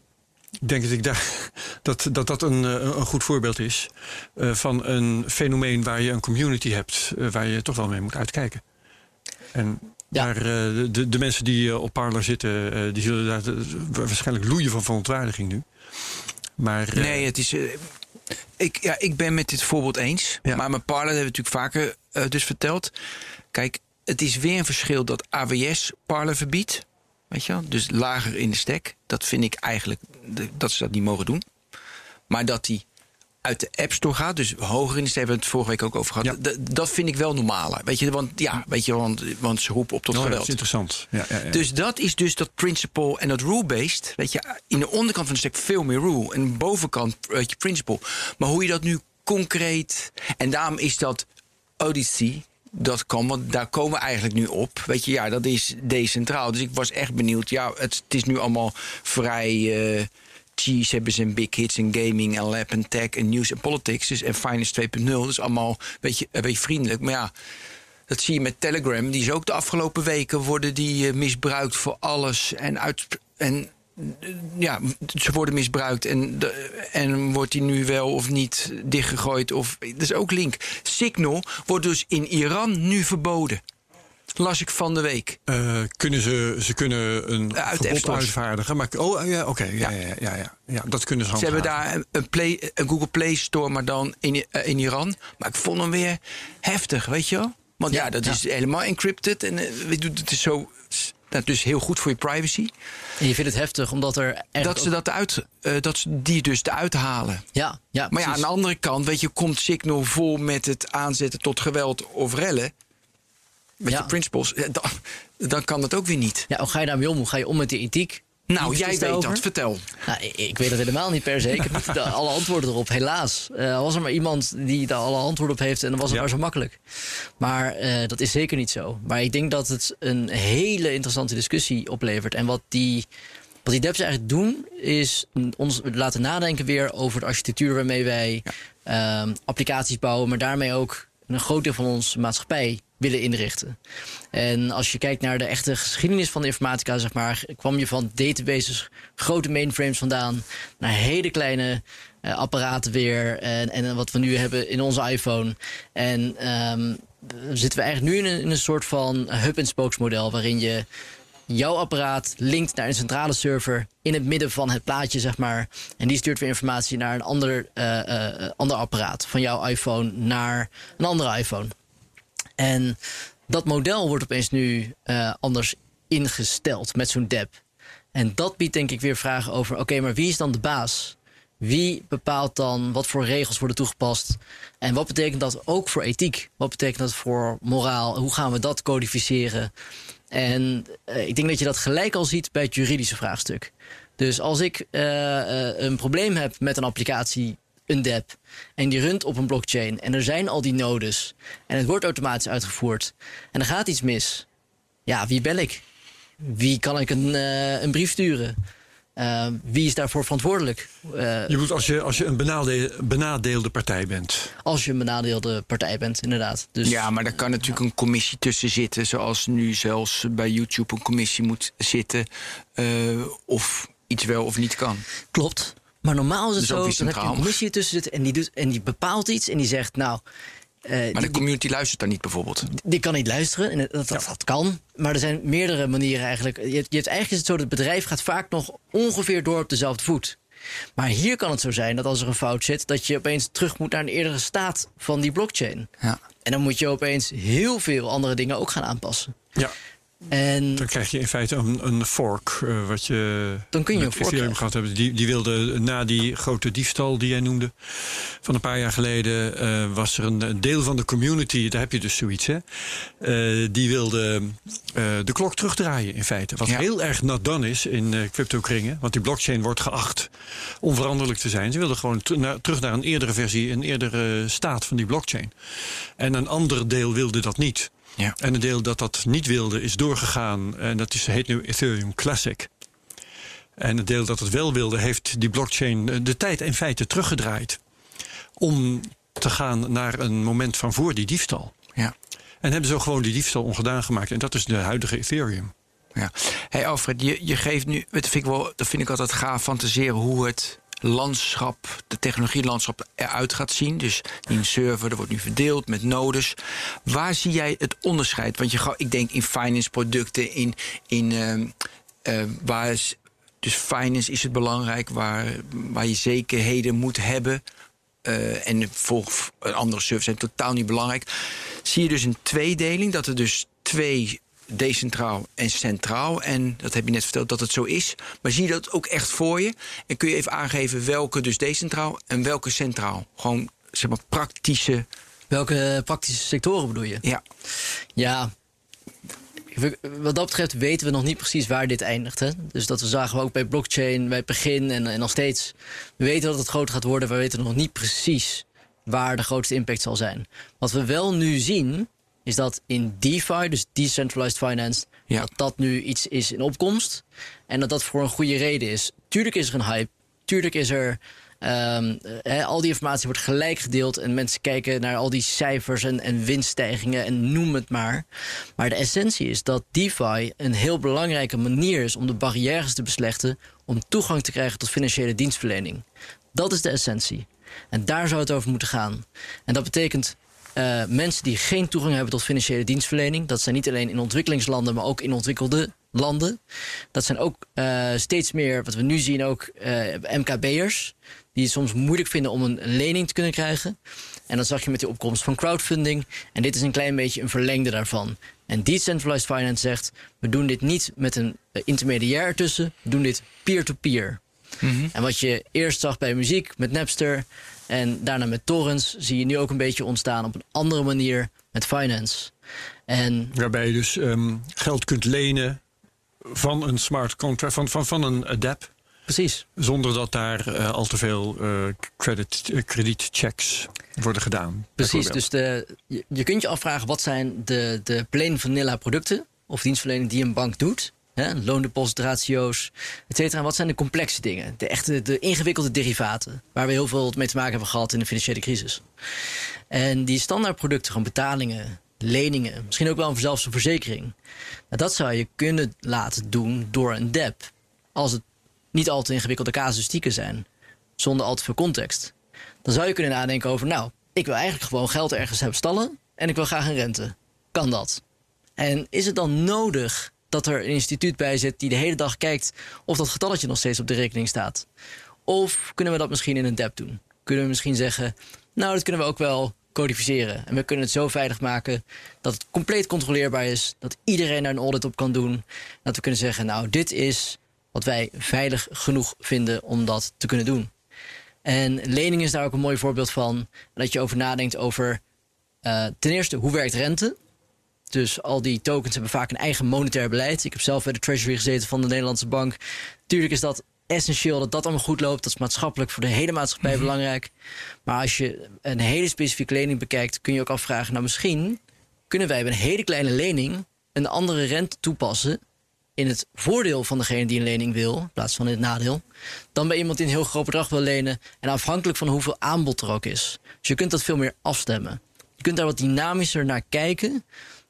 Ik denk dat ik daar, <laughs> dat, dat, dat een, een goed voorbeeld is van een fenomeen waar je een community hebt, waar je toch wel mee moet uitkijken. En Ja. daar, eh, de, de mensen die eh, op Parler zitten, eh, die zullen daar waarschijnlijk loeien van verontwaardiging nu. Maar Nee, het is. ik, ja, ik ben met dit voorbeeld eens. Ja. Maar mijn Parler hebben we natuurlijk vaker dus verteld. Kijk, het is weer een verschil dat AWS Parler verbiedt. Weet je wel? Dus lager in de stack. Dat vind ik eigenlijk dat ze dat niet mogen doen. Maar dat die uit de App Store gaat, dus hoger in de hebben we het vorige week ook over gehad. Ja. Dat vind ik wel normaler. Weet je, want ja, weet je, want, want ze roepen op tot oh, dat geweld. is interessant. Ja, ja, ja. Dus dat is dus dat principle en dat rule-based. Weet je, in de onderkant van de stack veel meer rule. En de bovenkant, weet je, principle. Maar hoe je dat nu concreet... En daarom is dat Odyssey, dat kan, want daar komen we eigenlijk nu op. Weet je, ja, dat is decentraal. Dus ik was echt benieuwd. Ja, het, het is nu allemaal vrij... eh hebben ze big hits en gaming en lab en tech en news en politics. Dus, en finance 2.0. Dus allemaal een beetje, een beetje vriendelijk. Maar ja, dat zie je met Telegram. Die is ook de afgelopen weken worden die eh, misbruikt voor alles. En, uit, en eh, ja, ze worden misbruikt. En, en wordt die nu wel of niet dichtgegooid. Of, dat is ook link. Signal wordt dus in Iran nu verboden. Las ik van de week. Eh, kunnen ze, ze kunnen een verbod uitvaardigen. Maar, oh ja, oké. ja, ja. Ja, ja, ja, dat kunnen ze Ze hebben daar een, een, Play, een Google Play Store, maar dan in, eh, in Iran. Maar ik vond hem weer heftig, weet je wel? Want ja, Ja, dat ja. is helemaal encrypted. En eh, weet je, het is zo. Dat is heel goed voor je privacy. En je vindt het heftig omdat er echt dat ze dat uit, eh, dat ze die dus eruit halen. Ja, ja, Maar ja, aan de andere kant, weet je, komt Signal vol met het aanzetten tot geweld of rellen. Met Ja. je principles, eh, dan, dan kan dat ook weer niet. Ja, hoe ga je daarmee om? Hoe ga je om met die ethiek? Nou, jij weet dat, vertel. Nou, ik, ik weet dat helemaal niet per se. Ik heb niet de- alle antwoorden erop, helaas. Eh, was er maar iemand die daar alle antwoorden op heeft en dan was het Ja. maar zo makkelijk. Maar eh, dat is zeker niet zo. Maar ik denk dat het een hele interessante discussie oplevert. En wat die, wat die devs eigenlijk doen, is ons laten nadenken weer over de architectuur waarmee wij ehm, applicaties bouwen, maar daarmee ook een groot deel van onze maatschappij willen inrichten. En als je kijkt naar de echte geschiedenis van de informatica, zeg maar, kwam je van databases, grote mainframes vandaan, naar hele kleine eh, apparaten weer. En, en wat we nu hebben in onze iPhone. En ehm, zitten we eigenlijk nu in een, soort van hub-and-spokes model, waarin je jouw apparaat linkt naar een centrale server in het midden van het plaatje, zeg maar. En die stuurt weer informatie naar een ander, uh, uh, ander apparaat. Van jouw iPhone naar een andere iPhone. En dat model wordt opeens nu uh, anders ingesteld met zo'n DApp. En dat biedt denk ik weer vragen over: oké, maar wie is dan de baas? Wie bepaalt dan wat voor regels worden toegepast? En wat betekent dat ook voor ethiek? Wat betekent dat voor moraal? Hoe gaan we dat codificeren? En uh, ik denk dat je dat gelijk al ziet bij het juridische vraagstuk. Dus als ik uh, een probleem heb met een applicatie, een DApp, en die runt op een blockchain en er zijn al die nodes en het wordt automatisch uitgevoerd en er gaat iets mis, ja, wie bel ik? Wie kan ik een, een brief sturen? Uh, wie is daarvoor verantwoordelijk? Uh, je moet als je, als je een benadeelde, benadeelde partij bent. Als je een benadeelde partij bent, inderdaad. Dus, ja, maar daar kan natuurlijk een commissie tussen zitten. Zoals nu zelfs bij YouTube een commissie moet zitten. Uh, of iets wel of niet kan. Klopt. Maar normaal is het dus zo, dan heb je een commissie tussen zitten... En die, doet, en die bepaalt iets en die zegt... nou uh, maar de community luistert daar niet bijvoorbeeld? Die kan niet luisteren, en dat, dat, ja. dat, kan. Maar er zijn meerdere manieren eigenlijk. Je, je hebt, eigenlijk is het zo dat het bedrijf gaat vaak nog ongeveer door op dezelfde voet. Maar hier kan het zo zijn dat als er een fout zit, dat je opeens terug moet naar een eerdere staat van die blockchain. Ja. En dan moet je opeens heel veel andere dingen ook gaan aanpassen. Ja. En dan krijg je in feite een, een fork, uh, wat je dan kun je met Ethereum gehad hebben. Die, die wilde na die grote diefstal die jij noemde van een paar jaar geleden, uh, was er een, deel van de community, daar heb je dus zoiets, hè? Uh, die wilde de klok terugdraaien in feite. Wat ja. heel erg done is in crypto-kringen, want die blockchain wordt geacht onveranderlijk te zijn. Ze wilden gewoon terug naar een eerdere versie, een eerdere staat van die blockchain. En een ander deel wilde dat niet. Ja. En een deel dat dat niet wilde is doorgegaan. En dat is, heet nu Ethereum Classic. En het deel dat het wel wilde, heeft die blockchain de tijd in feite teruggedraaid. Om te gaan naar een moment van voor die diefstal. Ja. En hebben zo gewoon die diefstal ongedaan gemaakt. En dat is de huidige Ethereum. Ja. Hey Alfred, je, je geeft nu, dat vind, ik wel, dat vind ik altijd gaaf fantaseren hoe het landschap, de technologielandschap eruit gaat zien. Dus die server, er wordt nu verdeeld met nodes. Waar zie jij het onderscheid? Want je, ik denk in finance producten, in, in uh, uh, waar is, dus finance is het belangrijk, waar, waar je zekerheden moet hebben. Uh, en voor andere servers zijn totaal niet belangrijk. Zie je dus een tweedeling, dat er dus twee decentraal en centraal. En dat heb je net verteld dat het zo is. Maar zie je dat ook echt voor je? En kun je even aangeven welke dus decentraal en welke centraal? Gewoon zeg maar praktische. Welke praktische sectoren bedoel je? Ja. Ja. Wat dat betreft weten we nog niet precies waar dit eindigt. Hè? Dus dat we zagen we ook bij blockchain, bij het begin en, en nog steeds. We weten dat het groter gaat worden, maar we weten nog niet precies waar de grootste impact zal zijn. Wat we wel nu zien, is dat in DeFi, dus Decentralized Finance, ja. dat dat nu iets is in opkomst. En dat dat voor een goede reden is. Tuurlijk is er een hype. Tuurlijk is er. Um, al die informatie wordt gelijk gedeeld en mensen kijken naar al die cijfers en, en winststijgingen en noem het maar. Maar de essentie is dat DeFi een heel belangrijke manier is om de barrières te beslechten om toegang te krijgen tot financiële dienstverlening. Dat is de essentie. En daar zou het over moeten gaan. En dat betekent uh, mensen die geen toegang hebben tot financiële dienstverlening. Dat zijn niet alleen in ontwikkelingslanden, maar ook in ontwikkelde landen. Dat zijn ook uh, steeds meer, wat we nu zien, ook uh, MKB'ers. Die het soms moeilijk vinden om een lening te kunnen krijgen. En dat zag je met de opkomst van crowdfunding. En dit is een klein beetje een verlengde daarvan. En Decentralized Finance zegt: we doen dit niet met een intermediair ertussen, we doen dit peer-to-peer. -peer. Mm -hmm. En wat je eerst zag bij muziek met Napster en daarna met torrents zie je nu ook een beetje ontstaan op een andere manier met finance. En Waarbij je dus um, geld kunt lenen van een smart contract, van, van, van een DApp. Precies. Zonder dat daar uh, al te veel uh, credit, uh, kredietchecks worden gedaan. Precies, dus de, je, je, kunt je afvragen wat zijn de, de plain vanilla producten of dienstverlening die een bank doet. Loondepositratio's, et cetera. Wat zijn de complexe dingen? De echte, de ingewikkelde derivaten. Waar we heel veel mee te maken hebben gehad in de financiële crisis. En die standaardproducten, gewoon betalingen, leningen, misschien ook wel zelfs een verzekering. Nou, dat zou je kunnen laten doen door een DEP. Als het niet al te ingewikkelde casuïstieken zijn, zonder al te veel context. Dan zou je kunnen nadenken over, nou, ik wil eigenlijk gewoon geld ergens hebben stallen en ik wil graag een rente. Kan dat? En is het dan nodig dat er een instituut bij zit die de hele dag kijkt of dat getalletje nog steeds op de rekening staat? Of kunnen we dat misschien in een DApp doen? Kunnen we misschien zeggen, nou, dat kunnen we ook wel codificeren. En we kunnen het zo veilig maken dat het compleet controleerbaar is. Dat iedereen daar een audit op kan doen. Dat we kunnen zeggen, nou, dit is wat wij veilig genoeg vinden om dat te kunnen doen. En lening is daar ook een mooi voorbeeld van. Dat je over nadenkt over uh, ten eerste hoe werkt rente. Dus al die tokens hebben vaak een eigen monetair beleid. Ik heb zelf bij de Treasury gezeten van de Nederlandse Bank. Tuurlijk is dat essentieel dat dat allemaal goed loopt. Dat is maatschappelijk voor de hele maatschappij mhm. belangrijk. Maar als je een hele specifieke lening bekijkt, kun je ook afvragen: nou, misschien kunnen wij bij een hele kleine lening een andere rente toepassen in het voordeel van degene die een lening wil, in plaats van in het nadeel, dan bij iemand die een heel groot bedrag wil lenen en afhankelijk van hoeveel aanbod er ook is. Dus je kunt dat veel meer afstemmen. Je kunt daar wat dynamischer naar kijken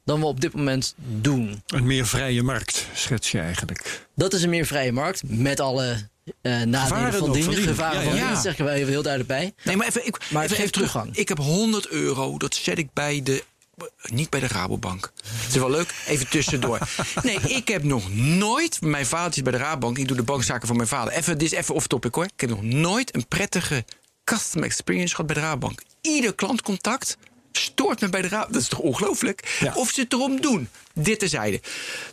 dan we op dit moment doen. Een meer vrije markt, schets je eigenlijk. Dat is een meer vrije markt, met alle uh, nadelen van dingen. Gevaren van dingen, zeggen wij even heel duidelijk bij. Nee, maar even, ik, maar het geeft teruggang. Ik heb 100 euro, dat zet ik bij de niet bij de Rabobank. Het is wel leuk, even tussendoor. <laughs> Nee, ik heb nog nooit... Mijn vader is bij de Rabobank. Ik doe de bankzaken van mijn vader. Even, dit is even off-topic hoor. Ik heb nog nooit een prettige customer experience gehad bij de Rabobank. Ieder klantcontact stoort me bij de Rabobank. Dat is toch ongelooflijk? Of ze het erom doen. Dit terzijde.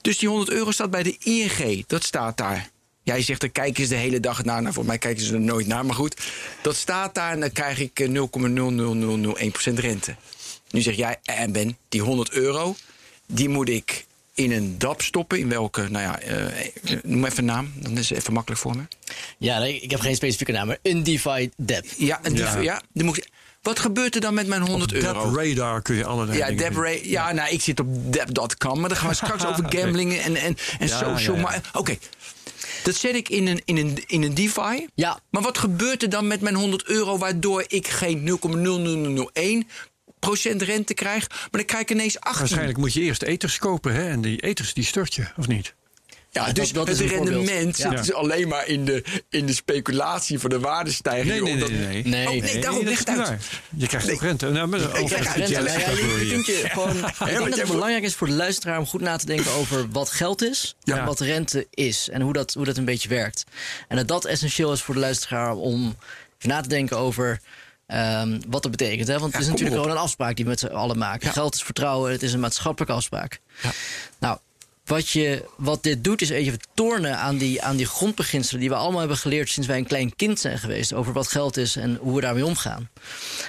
Dus die 100 euro staat bij de ING. Dat staat daar. Jij zegt, er kijken ze de hele dag naar. Nou, voor mij kijken ze er nooit naar. Maar goed, dat staat daar en dan krijg ik 0,00001% eh, rente. Nu zeg jij, en eh, Ben, die 100 euro, die moet ik in een DAP stoppen. In welke, nou ja, uh, noem even een naam. Dan is het even makkelijk voor me. Ja, nee, ik heb geen specifieke naam, maar een DeFi DAP. Ja, een DeFi, ja. ja moet wat gebeurt er dan met mijn 100 op euro? Radar kun je allerlei ja, Ra ja, nou, ik zit op Deb.com, maar dan gaan we straks <laughs> over gambling en, en, en social. Maar oké, dat zet ik in een, in een, in een DeFi. Ja. Maar wat gebeurt er dan met mijn 100 euro waardoor ik geen 0,0001 procent rente krijg, maar dan krijg ik ineens 18. Waarschijnlijk moet je eerst eters kopen hè? en die eters die stort je, of niet? Ja, dus dat, het rendement zit dus alleen maar in de, in de speculatie voor de waardestijging. Nee, nee, nee. nee, nee. Oh, nee, daarom ligt uit. Je krijgt ook rente. Nou, maar, ik krijg rente. Ik denk dat het belangrijk is voor de luisteraar om goed na te denken over wat geld is en wat rente is. En hoe dat, hoe dat een beetje werkt. En dat dat essentieel is voor de luisteraar om na te denken over Um, wat dat betekent. Hè? Want het is natuurlijk gewoon een afspraak die we met z'n allen maken. Geld is vertrouwen, het is een maatschappelijke afspraak. Ja. Nou, wat, je, wat dit doet is even tornen aan die, aan die grondbeginselen die we allemaal hebben geleerd sinds wij een klein kind zijn geweest. Over wat geld is en hoe we daarmee omgaan.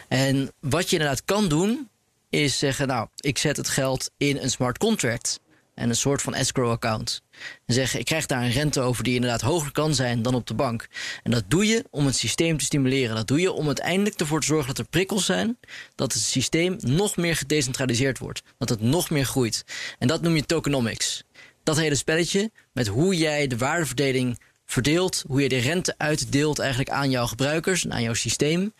En wat je inderdaad kan doen, is zeggen: Nou, ik zet het geld in een smart contract en een soort van escrow account. En zeggen, ik krijg daar een rente over die inderdaad hoger kan zijn dan op de bank. En dat doe je om het systeem te stimuleren. Dat doe je om uiteindelijk ervoor te zorgen dat er prikkels zijn. Dat het systeem nog meer gedecentraliseerd wordt. Dat het nog meer groeit. En dat noem je tokenomics. Dat hele spelletje met hoe jij de waardeverdeling verdeelt. Hoe je de rente uitdeelt eigenlijk aan jouw gebruikers en aan jouw systeem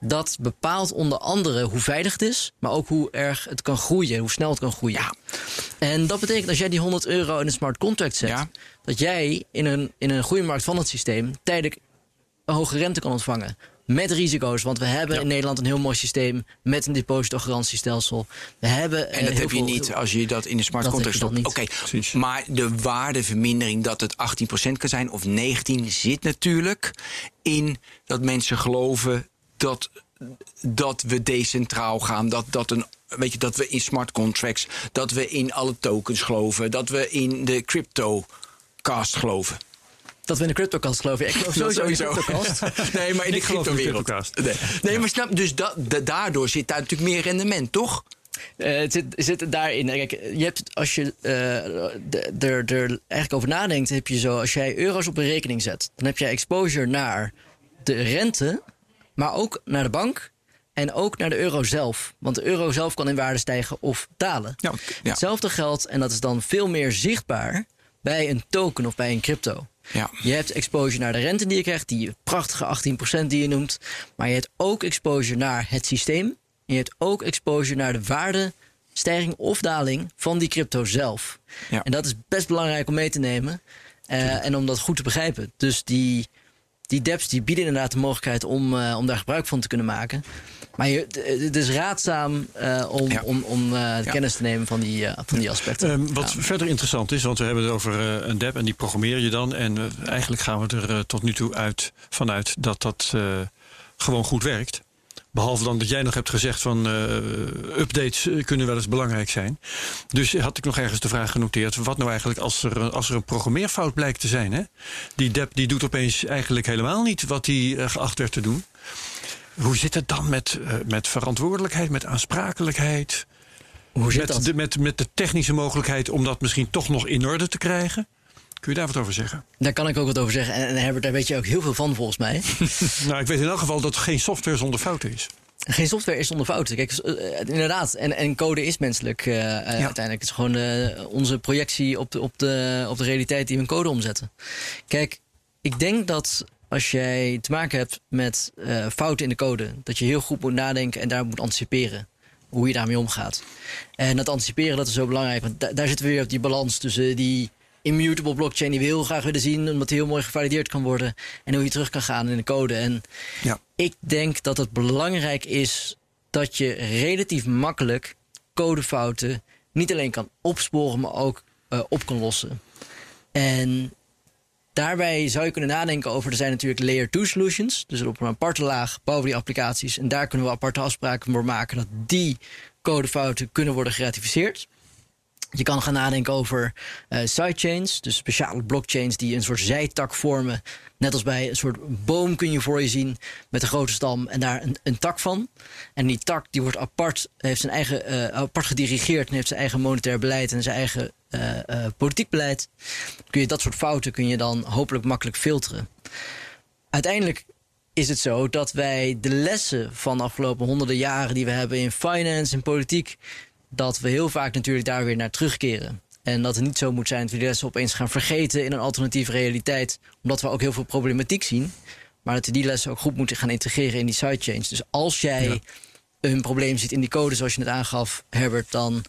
dat bepaalt onder andere hoe veilig het is, maar ook hoe erg het kan groeien, hoe snel het kan groeien. Ja. En dat betekent als jij die 100 euro in een smart contract zet, dat jij in een, in een groeimarkt van het systeem tijdelijk een hoge rente kan ontvangen. Met risico's, want we hebben in Nederland een heel mooi systeem met een depositogarantiestelsel. We hebben en dat heb je niet als je dat in een smart contract stopt. Oké, maar de waardevermindering dat het 18% kan zijn of 19% zit natuurlijk in dat mensen geloven dat, dat we decentraal gaan. Dat, dat, een, weet je, dat we in smart contracts, dat we in alle tokens geloven. Dat we in de cryptocast geloven. Dat we in de cryptocast geloven. Ik geloof <laughs> sowieso, in de cryptocast. <laughs> nee, maar in de cryptowereld. Nee, nee maar snap, dus dat, daardoor zit daar natuurlijk meer rendement, toch? Uh, het zit, zit daarin. Kijk, je hebt, als je uh, er, eigenlijk over nadenkt, heb je zo, als jij euro's op een rekening zet, dan heb je exposure naar de rente maar ook naar de bank en ook naar de euro zelf. Want de euro zelf kan in waarde stijgen of dalen. Ja, Hetzelfde geldt, en dat is dan veel meer zichtbaar bij een token of bij een crypto. Ja. Je hebt exposure naar de rente die je krijgt, die prachtige 18% die je noemt. Maar je hebt ook exposure naar het systeem. En je hebt ook exposure naar de waardestijging of daling van die crypto zelf. Ja. En dat is best belangrijk om mee te nemen uh, en om dat goed te begrijpen. Dus die die dApps die bieden inderdaad de mogelijkheid om, eh, om daar gebruik van te kunnen maken. Maar je, het is raadzaam uh, om, Ja. om, om eh, Ja. kennis te nemen van die, eh, van die aspecten. Ehm, wat Ja. verder interessant is, want we hebben het over eh, een DApp en die programmeer je dan. En eh, eigenlijk gaan we er eh, tot nu toe uit, vanuit dat dat eh, gewoon goed werkt. Behalve dan dat jij nog hebt gezegd van eh, updates eh, kunnen wel eens belangrijk zijn. Dus had ik nog ergens de vraag genoteerd. Wat nou eigenlijk als er, als er een programmeerfout blijkt te zijn? Hè? Die DApp die doet opeens eigenlijk helemaal niet wat hij eh, geacht werd te doen. Hoe zit het dan met, met verantwoordelijkheid, met aansprakelijkheid? Hoe zit met, dat? De, met, met de technische mogelijkheid om dat misschien toch nog in orde te krijgen? Kun je daar wat over zeggen? Daar kan ik ook wat over zeggen. En, Herbert, daar weet je ook heel veel van volgens mij. <laughs> nou, ik weet in elk geval dat geen software zonder fouten is. Geen software is zonder fouten. Kijk, eh, inderdaad. En, en code is menselijk eh, eh, uiteindelijk. Het is gewoon onze projectie op de, op, de, op de realiteit die we in code omzetten. Kijk, ik denk dat als jij te maken hebt met fouten in de code, dat je heel goed moet nadenken en daar moet anticiperen. Hoe je daarmee omgaat. En dat anticiperen dat is zo belangrijk. Want da- daar zitten we weer op die balans tussen die immutable blockchain die we heel graag willen zien, omdat die heel mooi gevalideerd kan worden. En hoe je terug kan gaan in de code. En Ja. ik denk dat het belangrijk is dat je relatief makkelijk codefouten niet alleen kan opsporen, maar ook eh, op kan lossen. En daarbij zou je kunnen nadenken over, er zijn natuurlijk layer 2 solutions, dus op een aparte laag bouwen we die applicaties en daar kunnen we aparte afspraken voor maken dat die codefouten kunnen worden geratificeerd. Je kan gaan nadenken over eh, sidechains, dus speciale blockchains die een soort zijtak vormen. Net als bij een soort boom kun je voor je zien met een grote stam en daar een, een tak van. En die tak die wordt apart, heeft zijn eigen, eh, apart gedirigeerd en heeft zijn eigen monetair beleid en zijn eigen eh, politiek beleid. Kun je dat soort fouten kun je dan hopelijk makkelijk filteren. Uiteindelijk is het zo dat wij de lessen van de afgelopen honderden jaren die we hebben in finance en politiek, dat we heel vaak natuurlijk daar weer naar terugkeren. En dat het niet zo moet zijn dat we die lessen opeens gaan vergeten in een alternatieve realiteit, omdat we ook heel veel problematiek zien. Maar dat we die lessen ook goed moeten gaan integreren in die sidechains. Dus als jij Ja. een probleem ziet in die code, zoals je net aangaf, Herbert, dan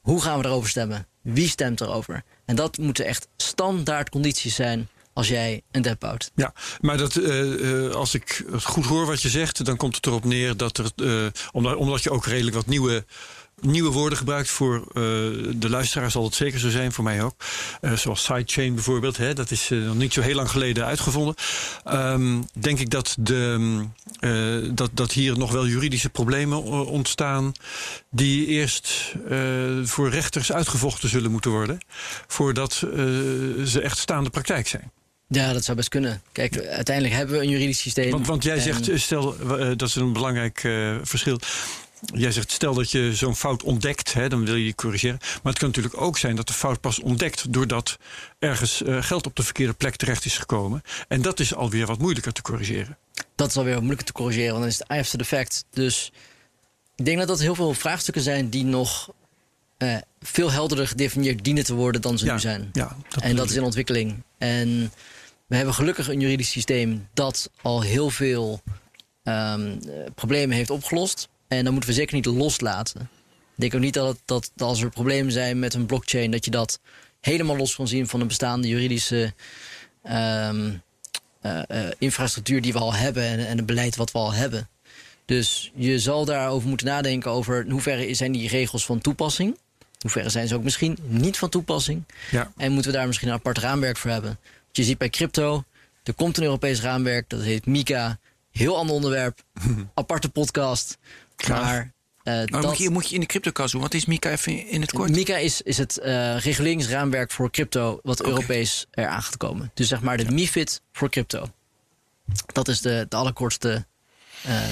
hoe gaan we erover stemmen? Wie stemt erover? En dat moeten echt standaard condities zijn als jij een dep bouwt. Ja, maar dat, eh, eh, als ik goed hoor wat je zegt, dan komt het erop neer dat er, eh, omdat, omdat je ook redelijk wat nieuwe, nieuwe woorden gebruikt voor eh, de luisteraar, zal het zeker zo zijn, voor mij ook. Eh, zoals sidechain bijvoorbeeld, hè, dat is eh, nog niet zo heel lang geleden uitgevonden. Ehm, denk ik dat, de, dat, dat hier nog wel juridische problemen ontstaan, die eerst voor rechters uitgevochten zullen moeten worden, voordat ze echt staande praktijk zijn. Ja, dat zou best kunnen. Kijk, uiteindelijk hebben we een juridisch systeem. Want, want jij En- zegt, stel, dat is een belangrijk verschil. Jij zegt, stel dat je zo'n fout ontdekt, hè, dan wil je die corrigeren. Maar het kan natuurlijk ook zijn dat de fout pas ontdekt doordat ergens eh, geld op de verkeerde plek terecht is gekomen. En dat is alweer wat moeilijker te corrigeren. dat is alweer wat moeilijker te corrigeren, want dan is het after the fact. Dus ik denk dat dat heel veel vraagstukken zijn die nog eh, veel helderder gedefinieerd dienen te worden dan ze Ja, nu zijn. ja, dat en dat is in ontwikkeling. En we hebben gelukkig een juridisch systeem dat al heel veel ehm, eh, problemen heeft opgelost. En dat moeten we zeker niet loslaten. Ik denk ook niet dat, het, dat, dat als er problemen zijn met een blockchain, dat je dat helemaal los kan zien van een bestaande juridische ehm, eh, eh, infrastructuur die we al hebben en, en het beleid wat we al hebben. Dus je zal daarover moeten nadenken over in hoeverre zijn die regels van toepassing. In hoeverre zijn ze ook misschien niet van toepassing. Ja. En moeten we daar misschien een apart raamwerk voor hebben. Want je ziet bij crypto, er komt een Europees raamwerk, dat heet Mika. Heel ander onderwerp, <laughs> aparte podcast. Maar, Maar dat, moet, je, moet je in de cryptocast doen? Wat is Mika even in het kort? Mika is, is het eh, reguleringsraamwerk voor crypto wat. Europees eraan gaat komen. Dus zeg maar de MIFID voor crypto. Dat is de, de allerkortste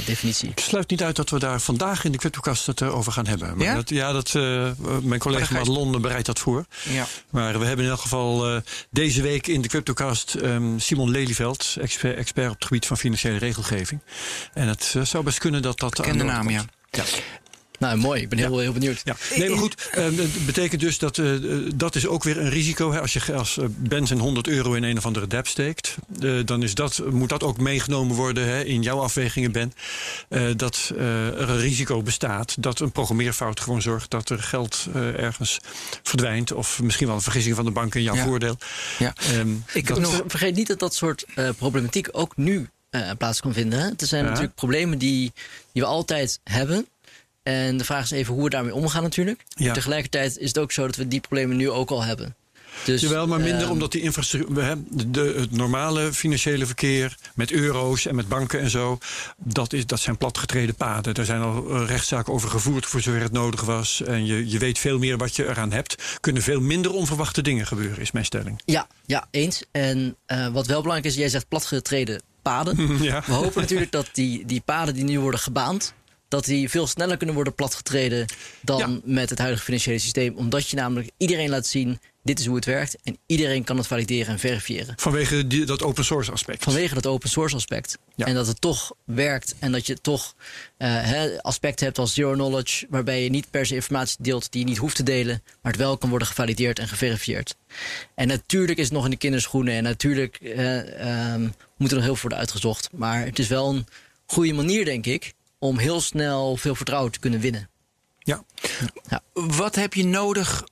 definitie. Ik sluit niet uit dat we daar vandaag in de CryptoCast het eh, over gaan hebben. Maar Ja? Dat, ja, dat, eh, mijn collega ga je- Madelon bereidt dat voor. Ja. Maar we hebben in elk geval eh, deze week in de CryptoCast ehm, Simon Lelyveld, expert, expert op het gebied van financiële regelgeving. En het eh, zou best kunnen dat dat. Bekende de naam, ja. ja. Nou, mooi. Ik ben heel, heel benieuwd. Ja, nee, maar goed. dat betekent dus dat eh, dat is ook weer een risico. Hè. Als je als eh, Benson 100 euro in een of andere dep steekt, eh, dan is dat, moet dat ook meegenomen worden hè, in jouw afwegingen, Ben. Eh, dat eh, er een risico bestaat dat een programmeerfout gewoon zorgt dat er geld eh, ergens verdwijnt. Of misschien wel een vergissing van de bank in jouw Ja. voordeel. Ja. Ehm, Ik dat- nog... Vergeet niet dat dat soort eh, problematiek ook nu eh, plaats kan vinden. Hè? Het zijn Ja. natuurlijk problemen die, die we altijd hebben. En de vraag is even hoe we daarmee omgaan natuurlijk. Ja. Tegelijkertijd is het ook zo dat we die problemen nu ook al hebben. Dus, Jawel, maar minder ehm, omdat die infrastructuur. we hebben De, het normale financiële verkeer met euro's en met banken en zo. Dat, is, dat zijn platgetreden paden. Daar zijn al eh, rechtszaken over gevoerd voor zover het nodig was. En je, je weet veel meer wat je eraan hebt. Kunnen veel minder onverwachte dingen gebeuren, is mijn stelling. Ja, ja, eens. En eh, wat wel belangrijk is, jij zegt platgetreden paden. <laughs> Ja. We hopen natuurlijk dat die, die paden die nu worden gebaand... dat die veel sneller kunnen worden platgetreden dan Ja. met het huidige financiële systeem. Omdat je namelijk iedereen laat zien, dit is hoe het werkt... en iedereen kan het valideren en verifiëren. Vanwege die, dat open source aspect. Vanwege dat open source aspect. Ja. En dat het toch werkt en dat je toch eh, aspecten hebt als zero knowledge... waarbij je niet per se informatie deelt die je niet hoeft te delen... maar het wel kan worden gevalideerd en geverifieerd. En natuurlijk is het nog in de kinderschoenen... en natuurlijk ehm, moet er nog heel veel worden uitgezocht. Maar het is wel een goede manier, denk ik... om heel snel veel vertrouwen te kunnen winnen. Ja. Wat heb je nodig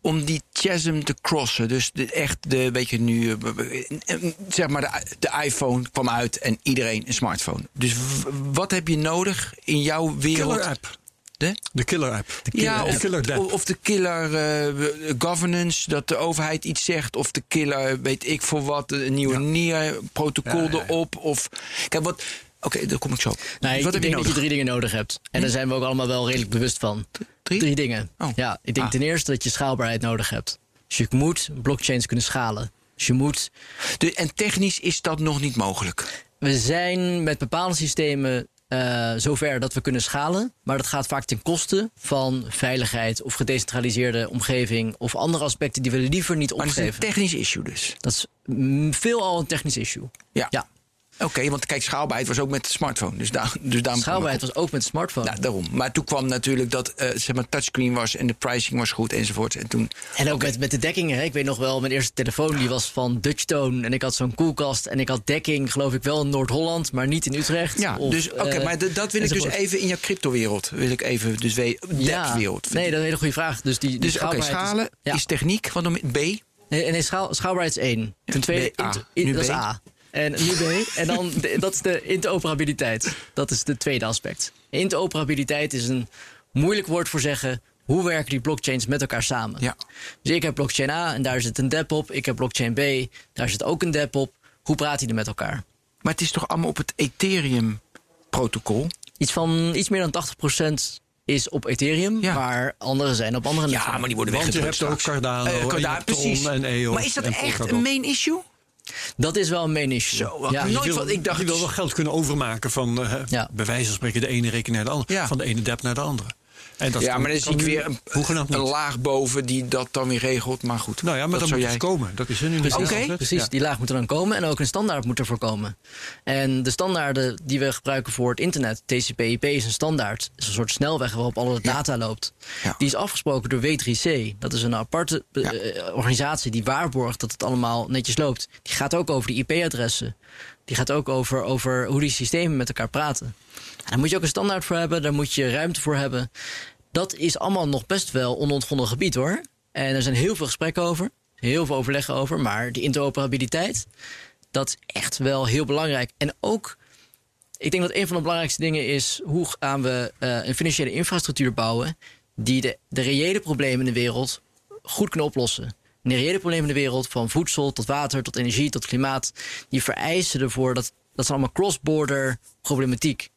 om die chasm te crossen? Dus de, echt de, weet je nu, eh, eh, zeg maar de, de iPhone kwam uit en iedereen een smartphone. Dus w- wat heb je nodig in jouw wereld? Killer app. De? De killer app. ja, de of, killer dep. of- of de killer eh, governance, dat de overheid iets zegt. Of de killer, weet ik voor wat, een nieuwe Ja. NIR-protocol Ja, ja, ja. erop. Of, kijk, wat... Oké, daar kom ik zo op. Nee, wat ik heb je denk dat je drie dingen nodig hebt. En daar zijn we ook allemaal wel redelijk bewust van. Drie? dingen. Oh. Ja, ik denk Ah. ten eerste dat je schaalbaarheid nodig hebt. Dus je moet blockchains kunnen schalen. Dus je moet. De, en technisch is dat nog niet mogelijk. We zijn met bepaalde systemen eh, zover dat we kunnen schalen. Maar dat gaat vaak ten koste van veiligheid of gedecentraliseerde omgeving. Of andere aspecten die we liever niet Maar dat is een opgeven. technisch issue dus. Dat is veelal een technisch issue. Ja. Ja, Oké, want kijk, schaalbaarheid was ook met de smartphone. Dus, daar, dus daarom schaalbaarheid was ook met de smartphone. Nou, daarom. Maar toen kwam natuurlijk dat eh zeg maar touchscreen was en de pricing was goed enzovoort. En toen. En ook met, met de dekkingen. Hè. Ik weet nog wel, mijn eerste telefoon die was van Dutchtone. En ik had zo'n koelkast. En ik had dekking, geloof ik wel in Noord-Holland, maar niet in Utrecht. Ja, Of, dus oké, eh, maar dat wil ik dus even in jouw cryptowereld. Wil ik even, dus we, Ja, wereld. nee, dat is een hele goede vraag. Dus die, die Dus oké, schalen is, ja. is techniek. Dan met B? Nee, nee schaal, schaalbaarheid is één. Ten tweede, B, A. dat is B. A. En nu B. En dan, de- dat is de interoperabiliteit. Dat is de tweede aspect. Interoperabiliteit is een moeilijk woord voor zeggen... hoe werken die blockchains met elkaar samen? Ja. Dus ik heb blockchain A en daar zit een dep op. Ik heb blockchain B, daar zit ook een dep op. Hoe praten die met elkaar? Maar het is toch allemaal op het Ethereum-protocol? Iets van iets meer dan 80% is op Ethereum, Ja. maar andere zijn op andere Ja, maar die worden Want je weggedrukt hebt ook. Cardano, en Cardano, je hebt Tron precies. en EOS maar is dat en echt een main issue? Dat is wel een main issue. Zo, ja. nooit Je wil, van- ik dacht- je wil wel geld kunnen overmaken van, eh, Ja. bij wijze van spreken, de ene rekening naar de andere. Ja. Van de ene dep naar de andere. En dat ja, maar dan zie kan ik weer een, laag boven die dat dan weer regelt. Maar goed, Nou ja, maar dat dat zou moet jij... dus komen. Dat is er nu niet. Precies, Ja. die laag moet er dan komen en ook een standaard moet ervoor komen. En de standaarden die we gebruiken voor het internet, TCP/IP is een standaard, is een soort snelweg waarop alle data loopt. Ja. Die is afgesproken door W3C. Dat is een aparte eh, Ja. eh, organisatie die waarborgt dat het allemaal netjes loopt. Die gaat ook over de IP-adressen. Die gaat ook over, over hoe die systemen met elkaar praten. En daar moet je ook een standaard voor hebben, daar moet je ruimte voor hebben. Dat is allemaal nog best wel onontgonnen gebied hoor. En er zijn heel veel gesprekken over, heel veel overleggen over. Maar die interoperabiliteit, dat is echt wel heel belangrijk. En ook, ik denk dat een van de belangrijkste dingen is... hoe gaan we eh, een financiële infrastructuur bouwen... die de, de reële problemen in de wereld goed kunnen oplossen. En de reële problemen in de wereld, van voedsel tot water, tot energie, tot klimaat... die vereisen ervoor, dat, dat is allemaal cross-border problematiek.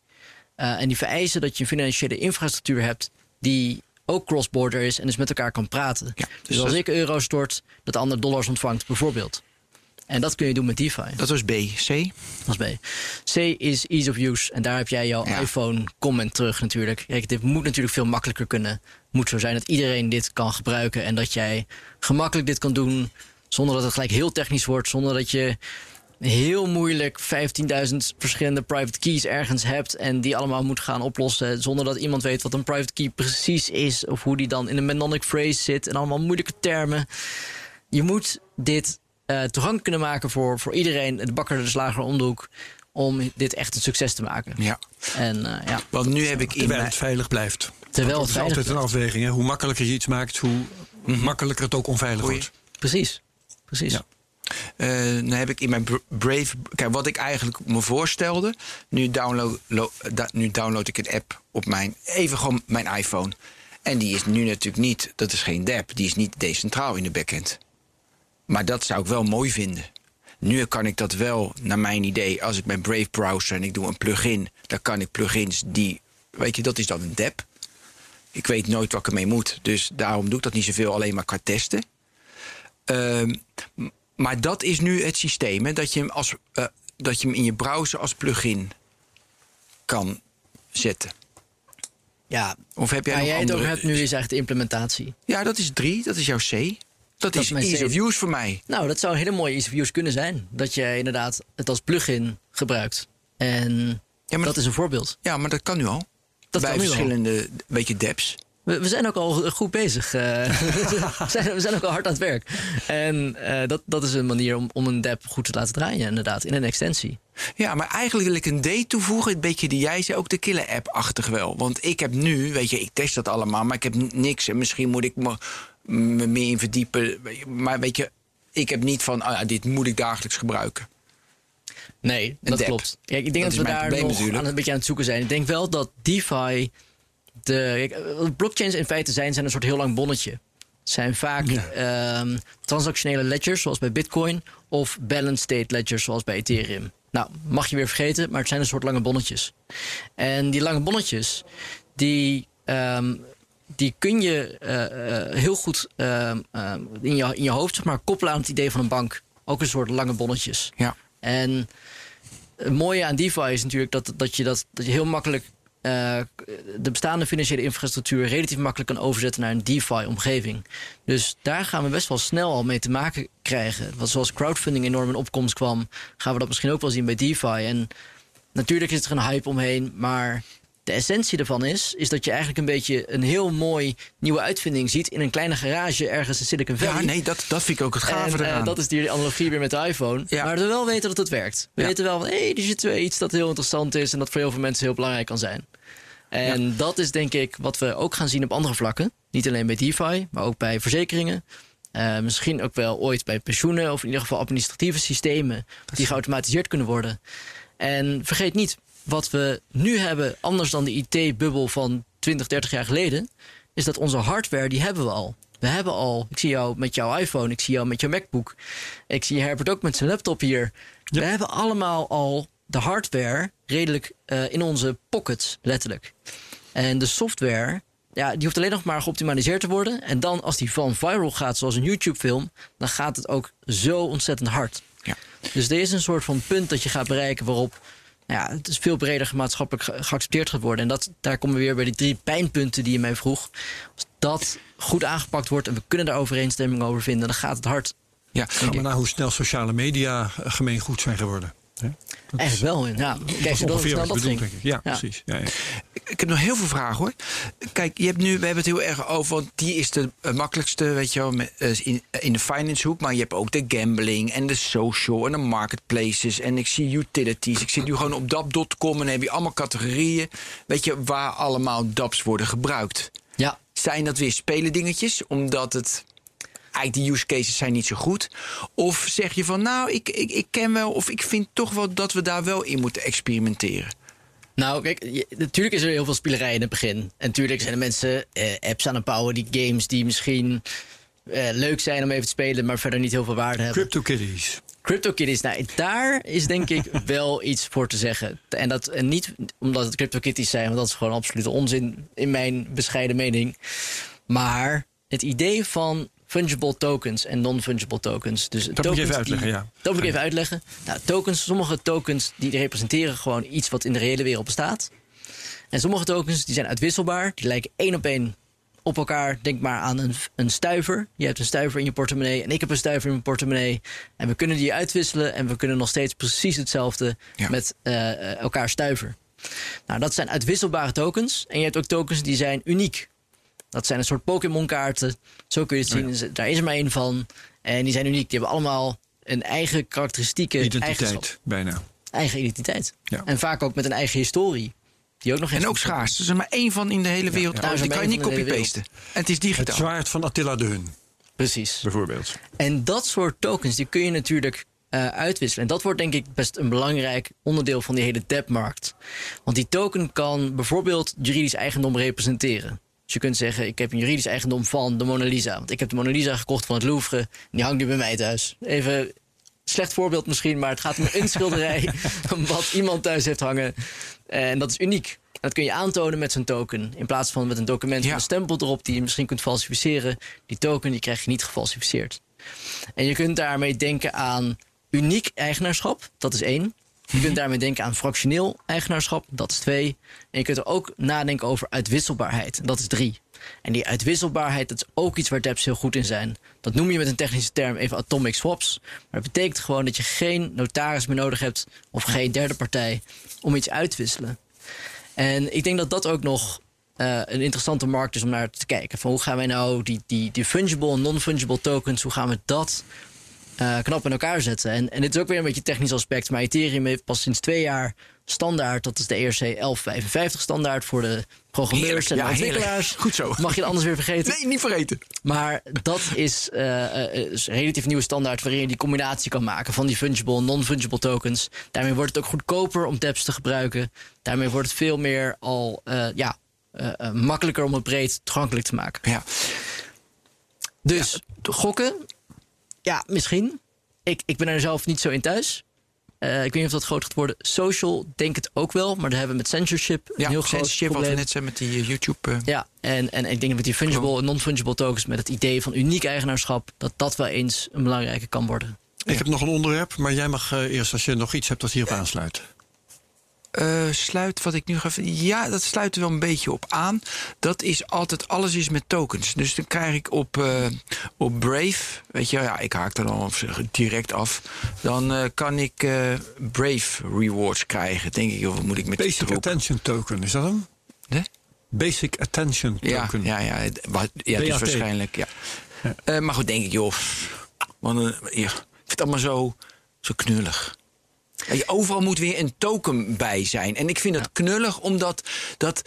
Uh, en die vereisen dat je een financiële infrastructuur hebt die ook cross-border is en dus met elkaar kan praten. Ja, dus, dus als ik euro stort, dat de ander dollars ontvangt, bijvoorbeeld. En dat kun je doen met DeFi. Dat was B. C? Dat is B. C is ease of use. En daar heb jij jouw Ja. iPhone comment terug natuurlijk. Kijk, dit moet natuurlijk veel makkelijker kunnen. Moet zo zijn dat iedereen dit kan gebruiken. En dat jij gemakkelijk dit kan doen. Zonder dat het gelijk heel technisch wordt. Zonder dat je heel moeilijk 15.000 verschillende private keys ergens hebt en die allemaal moet gaan oplossen zonder dat iemand weet wat een private key precies is of hoe die dan in een mnemonic phrase zit en allemaal moeilijke termen. Je moet dit uh, toegankelijk kunnen maken voor, voor iedereen, de bakker, de slager om de hoek, om dit echt een succes te maken. Ja. En, uh, ja. Want nu heb ik in Terwijl het veilig blijft. Terwijl het het is altijd een afweging. Hè? Hoe makkelijker je iets maakt, hoe Mhm. makkelijker het ook onveilig Goeie. wordt. Precies. Precies. Ja. Uh, dan heb ik in mijn Bra- Brave. Kijk, wat ik eigenlijk me voorstelde. Nu download, lo- da- nu download ik een app op mijn. Even gewoon mijn iPhone. En die is nu natuurlijk niet. Dat is geen DApp. Die is niet decentraal in de backend. Maar dat zou ik wel mooi vinden. Nu kan ik dat wel, naar mijn idee, als ik mijn Brave browser en ik doe een plugin, dan kan ik plugins die. Weet je, dat is dan een DApp. Ik weet nooit wat ik ermee moet. Dus daarom doe ik dat niet zoveel, alleen maar qua testen. Ehm, maar dat is nu het systeem, hè, dat, je hem als, eh, dat je hem in je browser als plugin kan zetten. Ja, Of heb jij waar nog jij het andere? over hebt nu is echt de implementatie. Ja, dat is drie, dat is jouw C. Dat, Dat is mijn ease of use voor mij. Nou, dat zou een hele mooie ease of use kunnen zijn. Dat je inderdaad het als plugin gebruikt. En Ja, maar dat is een voorbeeld. Ja, maar dat kan nu al. Dat Bij kan nu al. verschillende beetje dapps. We, we zijn ook al goed bezig. eh. <laughs> we, zijn, we zijn ook al hard aan het werk. En eh, dat, dat is een manier om, om een dApp goed te laten draaien, inderdaad, in een extensie. Ja, maar eigenlijk wil ik een D toevoegen. Een beetje die jij zei, ook de killer app achtig wel. Want ik heb nu, weet je, ik test dat allemaal, maar ik heb niks. En misschien moet ik me, me meer in verdiepen. Maar weet je, ik heb niet van, ah, dit moet ik dagelijks gebruiken. Nee, dat klopt. Kijk, ik denk Dat we daar probleem nog natuurlijk. aan een beetje aan het zoeken zijn. Ik denk wel dat DeFi. De, kijk, eh, blockchains in feite zijn, zijn een soort heel lang bonnetje. Het zijn vaak ehm, transactionele ledgers, zoals bij Bitcoin, of balance state ledgers, zoals bij Ethereum. Nou, mag je weer vergeten, maar het zijn een soort lange bonnetjes. En die lange bonnetjes, die, ehm, die kun je eh, eh, heel goed ehm, in, je, in je hoofd zeg maar, koppelen aan het idee van een bank. Ook een soort lange bonnetjes. Ja. En het mooie aan DeFi is natuurlijk dat, dat, je, dat, dat je heel makkelijk eh, de bestaande financiële infrastructuur relatief makkelijk kan overzetten naar een DeFi-omgeving. Dus daar gaan we best wel snel al mee te maken krijgen. Want zoals crowdfunding enorm in opkomst kwam, gaan we dat misschien ook wel zien bij DeFi. En natuurlijk is er een hype omheen, maar de essentie ervan is, is dat je eigenlijk een beetje een heel mooi nieuwe uitvinding ziet in een kleine garage ergens in Silicon Valley. Ja, nee, dat, dat vind ik ook het gave En eh, eraan. dat is die analogie weer met de iPhone. Ja. Maar we wel weten dat het werkt. We Ja. weten wel van, hé, hey, er zit iets dat heel interessant is... en dat voor heel veel mensen heel belangrijk kan zijn. En dat is denk ik wat we ook gaan zien op andere vlakken. Niet alleen bij DeFi, maar ook bij verzekeringen. Eh, misschien ook wel ooit bij pensioenen... of in ieder geval administratieve systemen... die geautomatiseerd kunnen worden. En vergeet niet, wat we nu hebben... anders dan de IT-bubbel van 20, 30 jaar geleden... is dat onze hardware, die hebben we al. We hebben al, ik zie jou met jouw iPhone, ik zie jou met jouw MacBook. Ik zie Herbert ook met zijn laptop hier. We hebben allemaal al de hardware redelijk eh, in onze pockets, letterlijk. En de software, ja, die hoeft alleen nog maar geoptimaliseerd te worden. En dan als die van viral gaat, zoals een YouTube-film, dan gaat het ook zo ontzettend hard. Ja. Dus er is een soort van punt dat je gaat bereiken waarop ja, het is veel breder maatschappelijk ge- geaccepteerd gaat worden. En dat, daar komen we weer bij die drie pijnpunten die je mij vroeg. Als dat goed aangepakt wordt en we kunnen daar overeenstemming over vinden, dan gaat het hard. ja. Maar naar hoe snel sociale media eh, gemeengoed zijn geworden. Hè? Dat Eigenlijk wel. Ja, is kijk, hoe ongeveer wat je dat bedoelt, denk ik. Ja, Ja. precies. Ja, ja. Ik heb nog heel veel vragen hoor. Kijk, je hebt nu, we hebben het heel erg over, want die is de eh, makkelijkste, weet je wel, met, eh, in, in de finance hoek. Maar je hebt ook de gambling en de social en de marketplaces. En ik zie utilities. Ik zit nu gewoon op dap.com en dan heb je allemaal categorieën, weet je, waar allemaal dapps worden gebruikt. Ja, Zijn dat weer spelendingetjes, omdat het eigenlijk die use cases zijn niet zo goed? Of zeg je van, nou, ik, ik, ik ken wel, of ik vind toch wel dat we daar wel in moeten experimenteren? Nou, kijk, je- natuurlijk is er heel veel spielerij in het begin. En natuurlijk zijn er mensen eh, apps aan het bouwen, die games die misschien eh, leuk zijn om even te spelen, maar verder niet heel veel waarde hebben. CryptoKitties. CryptoKitties, nou, daar is denk ik <laughs> wel iets voor te zeggen. En, dat, en niet omdat het CryptoKitties zijn, want dat is gewoon absolute onzin in mijn bescheiden mening. Maar het idee van fungible tokens en non-fungible tokens. Dus moet je even uitleggen, die- ja. Dat moet ik even uitleggen. Nou, tokens, sommige tokens die representeren gewoon iets wat in de reële wereld bestaat. En sommige tokens die zijn uitwisselbaar, die lijken één op één op elkaar. Denk maar aan een, een stuiver. Je hebt een stuiver in je portemonnee en ik heb een stuiver in mijn portemonnee. En we kunnen die uitwisselen en we kunnen nog steeds precies hetzelfde Ja. met eh, eh, elkaar stuiver. Nou, dat zijn uitwisselbare tokens. En je hebt ook tokens die zijn uniek. Dat zijn een soort Pokémon-kaarten. Zo kun je het zien. Dus Daar is er maar één van. En die zijn uniek. Die hebben allemaal een eigen karakteristieke eigenschap. Identiteit, bijna. Eigen identiteit. Ja. En vaak ook met een eigen historie. Die ook nog eens En ook schaars. Er is er maar één van in de hele wereld. ja. trouwens. Die kan je niet copy-pasten. En het is Het digitaal. zwaard van Attila de Hun, Precies. bijvoorbeeld. En dat soort tokens die kun je natuurlijk eh, uitwisselen. En dat wordt denk ik best een belangrijk onderdeel van die hele debtmarkt. Want die token kan bijvoorbeeld juridisch eigendom representeren. Dus je kunt zeggen, ik heb een juridisch eigendom van de Mona Lisa. Want ik heb de Mona Lisa gekocht van het Louvre. En die hangt nu bij mij thuis. Even slecht voorbeeld misschien, maar het gaat om een <laughs> schilderij <laughs> wat iemand thuis heeft hangen. En dat is uniek. Dat kun je aantonen met zo'n token. In plaats van met een document Ja. met een stempel erop die je misschien kunt falsificeren. Die token die krijg je niet gefalsificeerd. En je kunt daarmee denken aan uniek eigenaarschap, dat is één. Je kunt daarmee denken aan fractioneel eigenaarschap, dat is twee. En je kunt er ook nadenken over uitwisselbaarheid, dat is drie. En die uitwisselbaarheid, dat is ook iets waar dApps heel goed in zijn. Dat noem je met een technische term even atomic swaps. Maar dat betekent gewoon dat je geen notaris meer nodig hebt of geen derde partij om iets uit te wisselen. En ik denk dat dat ook nog eh, een interessante markt is om naar te kijken. Van hoe gaan wij nou die, die, die fungible en non-fungible tokens, hoe gaan we dat eh, knap in elkaar zetten? En, en dit is ook weer een beetje een technisch aspect, maar Ethereum heeft pas sinds twee jaar standaard. Dat is de ERC 1155 standaard voor de programmeurs Heerlijk, en de ja, heerlijk. ontwikkelaars. <laughs> Goed zo. Mag je het anders weer vergeten? Nee, niet vergeten. Maar dat is, eh, eh, is een relatief nieuwe standaard waarin je die combinatie kan maken van die fungible en non-fungible tokens. Daarmee wordt het ook goedkoper om dApps te gebruiken. Daarmee wordt het veel meer al ja, makkelijker om het breed toegankelijk te maken. Ja. Dus gokken, ja, misschien. Ik, ik ben er zelf niet zo in thuis. Eh, ik weet niet of dat groot gaat worden. Social, denk het ook wel. Maar daar hebben we met censorship een heel groot censorship, wat we probleem. net zijn met die eh, YouTube. eh, Ja, en, en ik denk dat met die fungible en non-fungible tokens... met het idee van uniek eigenaarschap... dat dat wel eens een belangrijke kan worden. Ik heb nog een onderwerp, maar jij mag eerst als je nog iets hebt dat hierop aansluit. Eh, sluit wat ik nu ga. Ja, dat sluit er wel een beetje op aan. Dat is altijd, alles is met tokens. Dus dan krijg ik op, eh, op Brave, weet je, ja, ik haak dan al direct af. Dan eh, kan ik Brave rewards krijgen. Denk ik, of wat moet ik met Basic? Attention Token, is dat hem? Hè? Basic Attention Ja, Token. ja, ja, het- wa- ja, dus waarschijnlijk. Ja. Eh, maar goed, denk ik, joh. eh, ja, ik vind het allemaal zo, zo knullig. Je- overal moet weer een token bij zijn. En ik vind dat knullig, omdat dat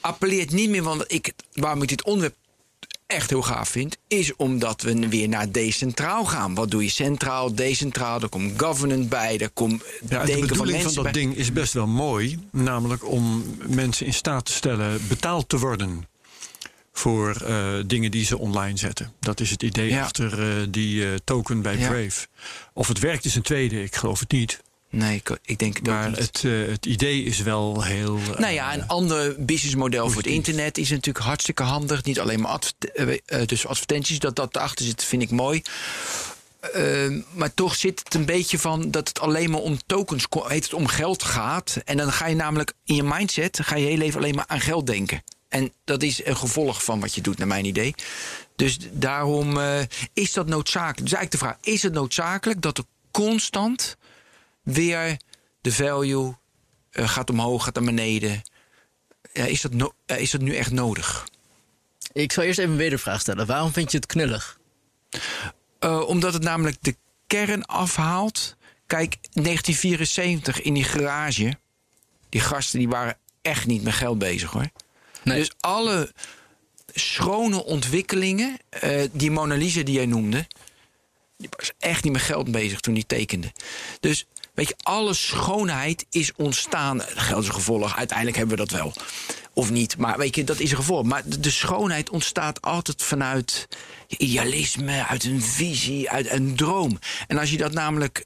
appelleert niet meer. Want ik, waarom ik dit onderwerp echt heel gaaf vind, is omdat we weer naar decentraal gaan. Wat doe je centraal, decentraal? Er komt governance bij, er komt Ja, en de denken van mensen van dat bij. ding is best wel mooi. Namelijk om mensen in staat te stellen betaald te worden. Voor eh, dingen die ze online zetten. Dat is het idee Ja. achter eh, die eh, token bij Ja. Brave. Of het werkt is een tweede, ik geloof het niet. Nee, ik, ik denk het Maar het, eh, het idee is wel heel. eh, Nou ja, een ander businessmodel voor het internet is natuurlijk hartstikke handig. Niet alleen maar eh, dus advertenties, dat dat erachter zit, vind ik mooi. Eh, maar toch zit het een beetje van dat het alleen maar om tokens, heet het om geld gaat. En dan ga je namelijk in je mindset, ga je heel leven alleen maar aan geld denken. En dat is een gevolg van wat je doet, naar mijn idee. Dus daarom is dat noodzakelijk. Dus eigenlijk de vraag: is het noodzakelijk dat er constant weer de value eh, gaat omhoog, gaat naar beneden? Is, dat no- eh, is dat nu echt nodig? Ik zal eerst even een wedervraag stellen. Waarom vind je het knullig? Eh, omdat het namelijk de kern afhaalt. Kijk, 1974 in die garage. Die gasten die waren echt niet met geld bezig hoor. Nee. Dus alle schone ontwikkelingen, die Mona Lisa die jij noemde, die was echt niet met geld bezig toen die tekende. Dus weet je, alle schoonheid is ontstaan. Geld is een gevolg, uiteindelijk hebben we dat wel. Of niet, maar weet je, dat is een gevolg. Maar de, schoonheid ontstaat altijd vanuit idealisme, uit een visie, uit een droom. En als je dat namelijk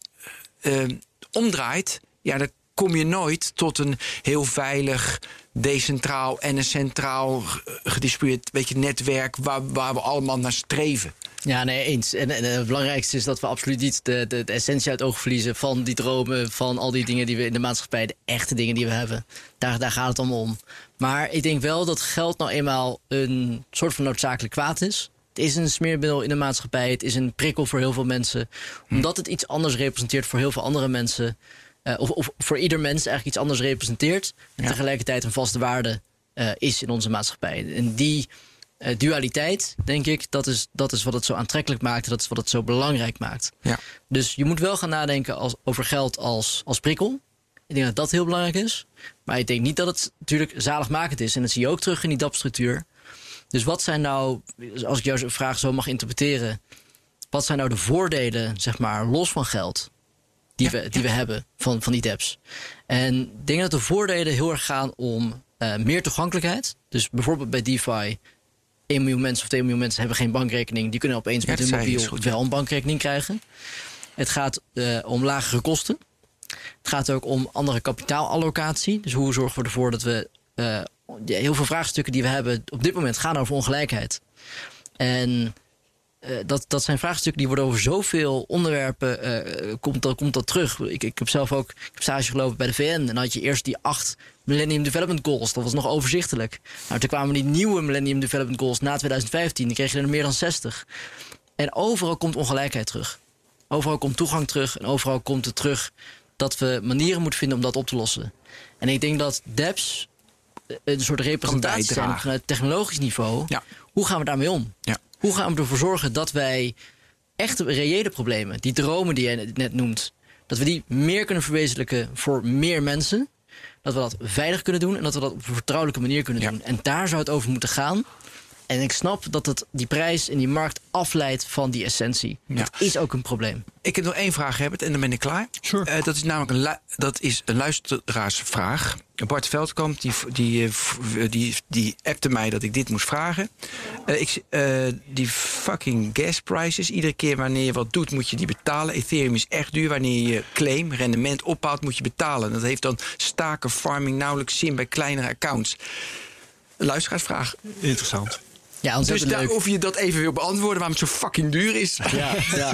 eh, omdraait, ja, dan kom je nooit tot een heel veilig, decentraal en een centraal ge- gedistribueerd netwerk waar, waar we allemaal naar streven. Ja, nee, eens. En, en het belangrijkste is dat we absoluut niet de, de, de essentie uit het oog verliezen van die dromen, van al die dingen die we in de maatschappij, de echte dingen die we hebben. Daar, daar gaat het allemaal om. Maar ik denk wel dat geld nou eenmaal een soort van noodzakelijk kwaad is. Het is een smeermiddel in de maatschappij. Het is een prikkel voor heel veel mensen. Omdat het iets anders representeert voor heel veel andere mensen. eh, of, of voor ieder mens eigenlijk iets anders representeert. En tegelijkertijd een vaste waarde eh, is in onze maatschappij. En die eh, dualiteit, denk ik, dat is, dat is wat het zo aantrekkelijk maakt. en Dat is wat het zo belangrijk maakt. Ja. Dus je moet wel gaan nadenken als, over geld als, als prikkel. Ik denk dat dat heel belangrijk is. Maar ik denk niet dat het natuurlijk zaligmakend is. En dat zie je ook terug in die DAP-structuur. Dus wat zijn nou, als ik jouw vraag zo mag interpreteren... wat zijn nou de voordelen, zeg maar, los van geld... die, we, die we hebben van, van die DApps? En ik denk dat de voordelen heel erg gaan om eh, meer toegankelijkheid. Dus bijvoorbeeld bij DeFi... 1 miljoen mensen of 2 miljoen mensen hebben geen bankrekening. Die kunnen opeens met hun mobiel goed, wel een bankrekening krijgen. Het gaat eh, om lagere kosten. Het gaat ook om andere kapitaalallocatie. Dus hoe zorgen we ervoor dat we. eh, heel veel vraagstukken die we hebben op dit moment gaan over ongelijkheid. En eh, dat, dat zijn vraagstukken die worden over zoveel onderwerpen. eh, komt, dat, komt dat terug? Ik, ik heb zelf ook ik heb stage gelopen bij de VN. En dan had je eerst die acht Millennium Development Goals. Dat was nog overzichtelijk. Nou, toen kwamen die nieuwe Millennium Development Goals na 2015. Die kreeg je er meer dan 60. En overal komt ongelijkheid terug. Overal komt toegang terug. En overal komt het terug dat we manieren moeten vinden om dat op te lossen. En ik denk dat DApps eh, een soort representatie zijn vanuit technologisch niveau. Ja. Hoe gaan we daarmee om? Ja. Hoe gaan we ervoor zorgen dat wij echte reële problemen, die dromen die jij net noemt, dat we die meer kunnen verwezenlijken voor meer mensen? Dat we dat veilig kunnen doen en dat we dat op een vertrouwelijke manier kunnen Ja. doen. En daar zou het over moeten gaan. En ik snap dat het die prijs in die markt afleidt van die essentie. Ja. Dat is ook een probleem. Ik heb nog één vraag, Herbert, en dan ben ik klaar. Sure. Eh, dat is namelijk een, lu- dat is een luisteraarsvraag. Bart Veldkamp die, die, eh, die, die appte mij dat ik dit moest vragen. Eh, ik, eh, die fucking gas prices. Iedere keer wanneer je wat doet, moet je die betalen. Ethereum is echt duur. Wanneer je claim, rendement opbouwt, moet je betalen. Dat heeft dan staken farming nauwelijks zin bij kleinere accounts. Luisteraarsvraag. Interessant. Ja, Dus daar, leuk. of je dat even wil beantwoorden, waarom het zo fucking duur is. <laughs> Ja, ja.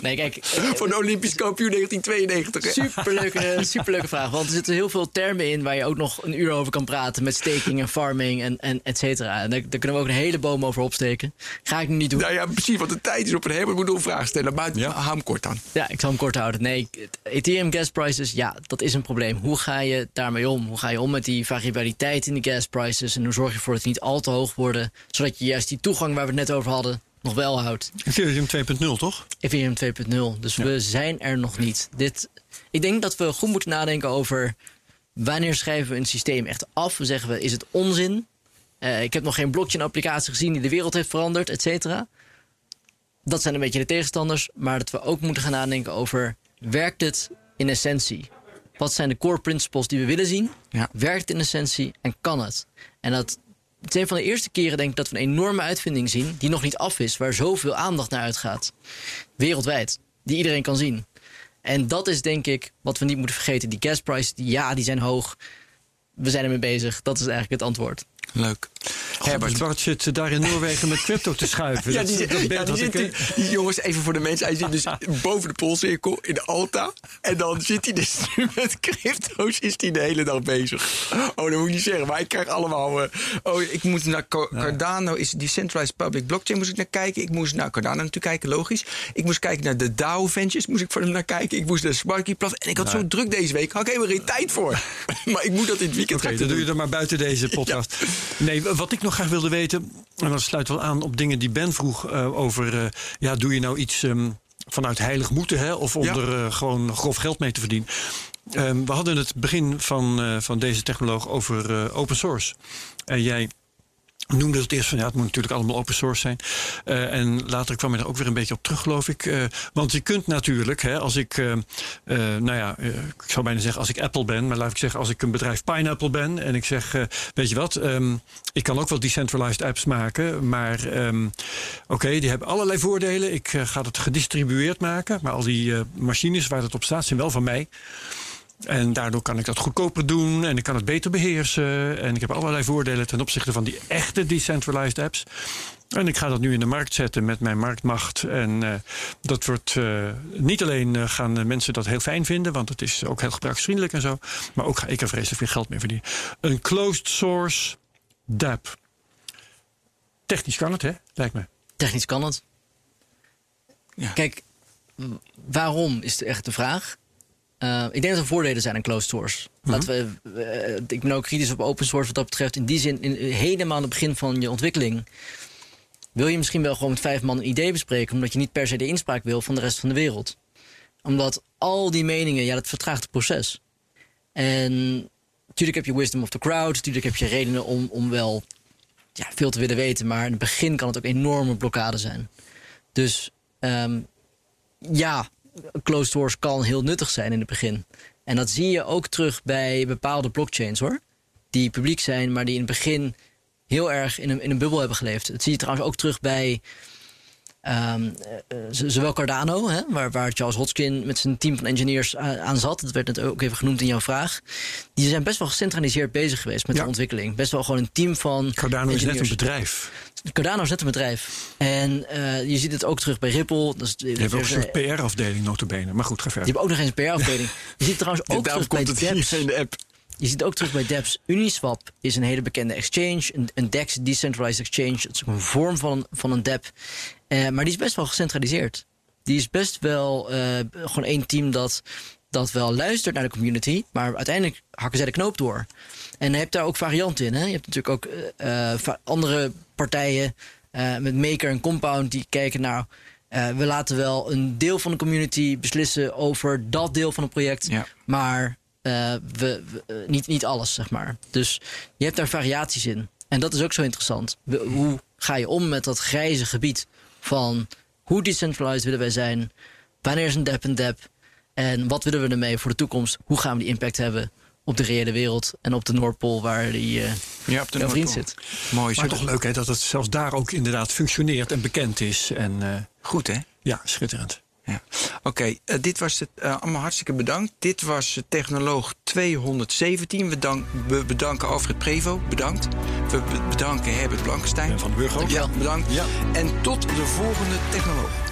Nee, kijk, Voor een Olympisch kampioen 1992. hè? Superleuke, <laughs> superleuke vraag. Want er zitten heel veel termen in waar je ook nog een uur over kan praten. Met staking en farming en, en et cetera. En daar, daar kunnen we ook een hele boom over opsteken. Ga ik nu niet doen. Nou ja, precies, want de tijd is op een een vraag stellen. Maar Ja. hou hem kort aan. Ja, ik zal hem kort houden. Nee, het- Ethereum gas prices, ja, dat is een probleem. Hoe ga je daarmee om? Hoe ga je om met die variabiliteit in de gas prices? En hoe zorg je ervoor dat die niet al te hoog worden? Zodat je juist die toegang waar we het net over hadden nog wel houdt. Ethereum 2.0, toch? Ethereum 2.0. Dus we zijn er nog niet. Dit, ik denk dat we goed moeten nadenken over wanneer schrijven we een systeem echt af. We zeggen we, is het onzin? Eh, ik heb nog geen blockchain-applicatie gezien die de wereld heeft veranderd, et cetera. Dat zijn een beetje de tegenstanders. Maar dat we ook moeten gaan nadenken over, werkt het in essentie? Wat zijn de core principles die we willen zien? Ja. Werkt het in essentie en kan het? En dat het is een van de eerste keren denk ik dat we een enorme uitvinding zien... die nog niet af is, waar zoveel aandacht naar uitgaat. Wereldwijd. Die iedereen kan zien. En dat is denk ik wat we niet moeten vergeten. Die gas prices, die, ja, die zijn hoog. We zijn ermee bezig. Dat is eigenlijk het antwoord. Leuk. Herbert. Bart zit daar in Noorwegen met crypto te schuiven. Ja, Dat- die, dat ja, beeld die zit, die- jongens, even voor de mensen. Hij zit dus <laughs> boven de poolcirkel in de Alta. En dan zit hij dus nu met crypto's is hij de hele dag bezig. Oh, dat moet ik niet zeggen. Maar ik krijg allemaal... eh, oh, ik moet naar Ca- Cardano, is Decentralized Public Blockchain, moest ik naar kijken. Ik moest naar Cardano natuurlijk kijken, logisch. Ik moest kijken naar de DAO Ventures, moest ik voor hem naar kijken. Ik moest naar Sparky Plus. En ik had zo druk deze week, had ik helemaal geen tijd voor. <laughs> maar ik moet dat in het weekend Oké, gaan dan doe je dat maar buiten deze <laughs> podcast. Nee, wat ik nog graag wilde weten, en dat sluit wel aan op dingen die Ben vroeg eh, over, eh, ja, doe je nou iets ehm, vanuit heilig moeten, hè, of om Ja. er eh, gewoon grof geld mee te verdienen? Ehm, we hadden het begin van, van deze technoloog over open source. En jij noemde het eerst van ja, het moet natuurlijk allemaal open source zijn. Eh, en later kwam je er ook weer een beetje op terug, geloof ik. Eh, want je kunt natuurlijk, hè, als ik, eh, nou ja, ik zou bijna zeggen als ik Apple ben, maar laat ik zeggen als ik een bedrijf Pineapple ben en ik zeg, weet je wat, ehm, ik kan ook wel decentralized apps maken, maar ehm, oké, die hebben allerlei voordelen. Ik ga het gedistribueerd maken, maar al die machines waar het op staat zijn wel van mij. En daardoor kan ik dat goedkoper doen en ik kan het beter beheersen. En ik heb allerlei voordelen ten opzichte van die echte decentralized apps. En ik ga dat nu in de markt zetten met mijn marktmacht. En uh, dat wordt uh, niet alleen uh, gaan mensen dat heel fijn vinden, want het is ook heel gebruiksvriendelijk en zo. Maar ook ga ik er vreselijk veel geld mee verdienen. Een closed source DApp. Technisch kan het, hè? Lijkt me. Technisch kan het. Ja. Kijk, waarom is echt de vraag. Uh, ik denk dat er voordelen zijn aan closed source. Mm -hmm. Laten we, uh, ik ben ook kritisch op open source wat dat betreft. In die zin, in, helemaal aan het begin van je ontwikkeling... wil je misschien wel gewoon met vijf man een idee bespreken... omdat je niet per se de inspraak wil van de rest van de wereld. Omdat al die meningen, ja, dat vertraagt het proces. En natuurlijk heb je wisdom of the crowd. Natuurlijk heb je redenen om, om wel ja, veel te willen weten. Maar in het begin kan het ook een enorme blokkade zijn. Dus um, ja, closed source kan heel nuttig zijn in het begin. En dat zie je ook terug bij bepaalde blockchains hoor. Die publiek zijn, maar die in het begin heel erg in een, in een bubbel hebben geleefd. Dat zie je trouwens ook terug bij um, uh, zowel Cardano, hè, waar, waar Charles Hodgkin met zijn team van engineers aan zat. Dat werd net ook even genoemd in jouw vraag. Die zijn best wel gecentraliseerd bezig geweest met ja. de ontwikkeling. Best wel gewoon een team van. Cardano is net een bedrijf. Cardano is net een bedrijf. En uh, je ziet het ook terug bij Ripple. Dat is, je hebt ook een soort PR-afdeling, notabene. Maar goed, ga verder. Je hebt ook nog eens een PR-afdeling. <laughs> je ziet het trouwens ook terug bij het in de app. Je ziet ook terug bij Dapps. Uniswap is een hele bekende exchange. Een, een DEX, Decentralized Exchange. Dat is ook een vorm van, van een DApp. Uh, maar die is best wel gecentraliseerd. Die is best wel uh, gewoon één team dat, dat wel luistert naar de community. Maar uiteindelijk hakken zij de knoop door. En je hebt daar ook varianten in. Hè? Je hebt natuurlijk ook uh, andere partijen met Maker en Compound die kijken naar. Uh, we laten wel een deel van de community beslissen over dat deel van het project. Ja. Maar we, we, niet, niet alles, zeg maar. Dus je hebt daar variaties in. En dat is ook zo interessant. We, hoe ga je om met dat grijze gebied van hoe decentralized willen wij zijn? Wanneer is een dep een dep? En wat willen we ermee voor de toekomst? Hoe gaan we die impact hebben op de reële wereld en op de Noordpool waar die uh, ja, op de jouw vriend Noordpool. zit? Mooi. Maar toch leuk hè, dat het zelfs daar ook inderdaad functioneert en bekend is. En, uh, Goed hè? Ja, schitterend. Ja. Oké, okay, uh, dit was het. Uh, allemaal hartstikke bedankt. Dit was Technoloog 217. We, dank, we bedanken Alfred Prevo. Bedankt. We bedanken Herbert Blankenstein. En van de Burg ook. Ja, bedankt. Ja. En tot de volgende Technoloog.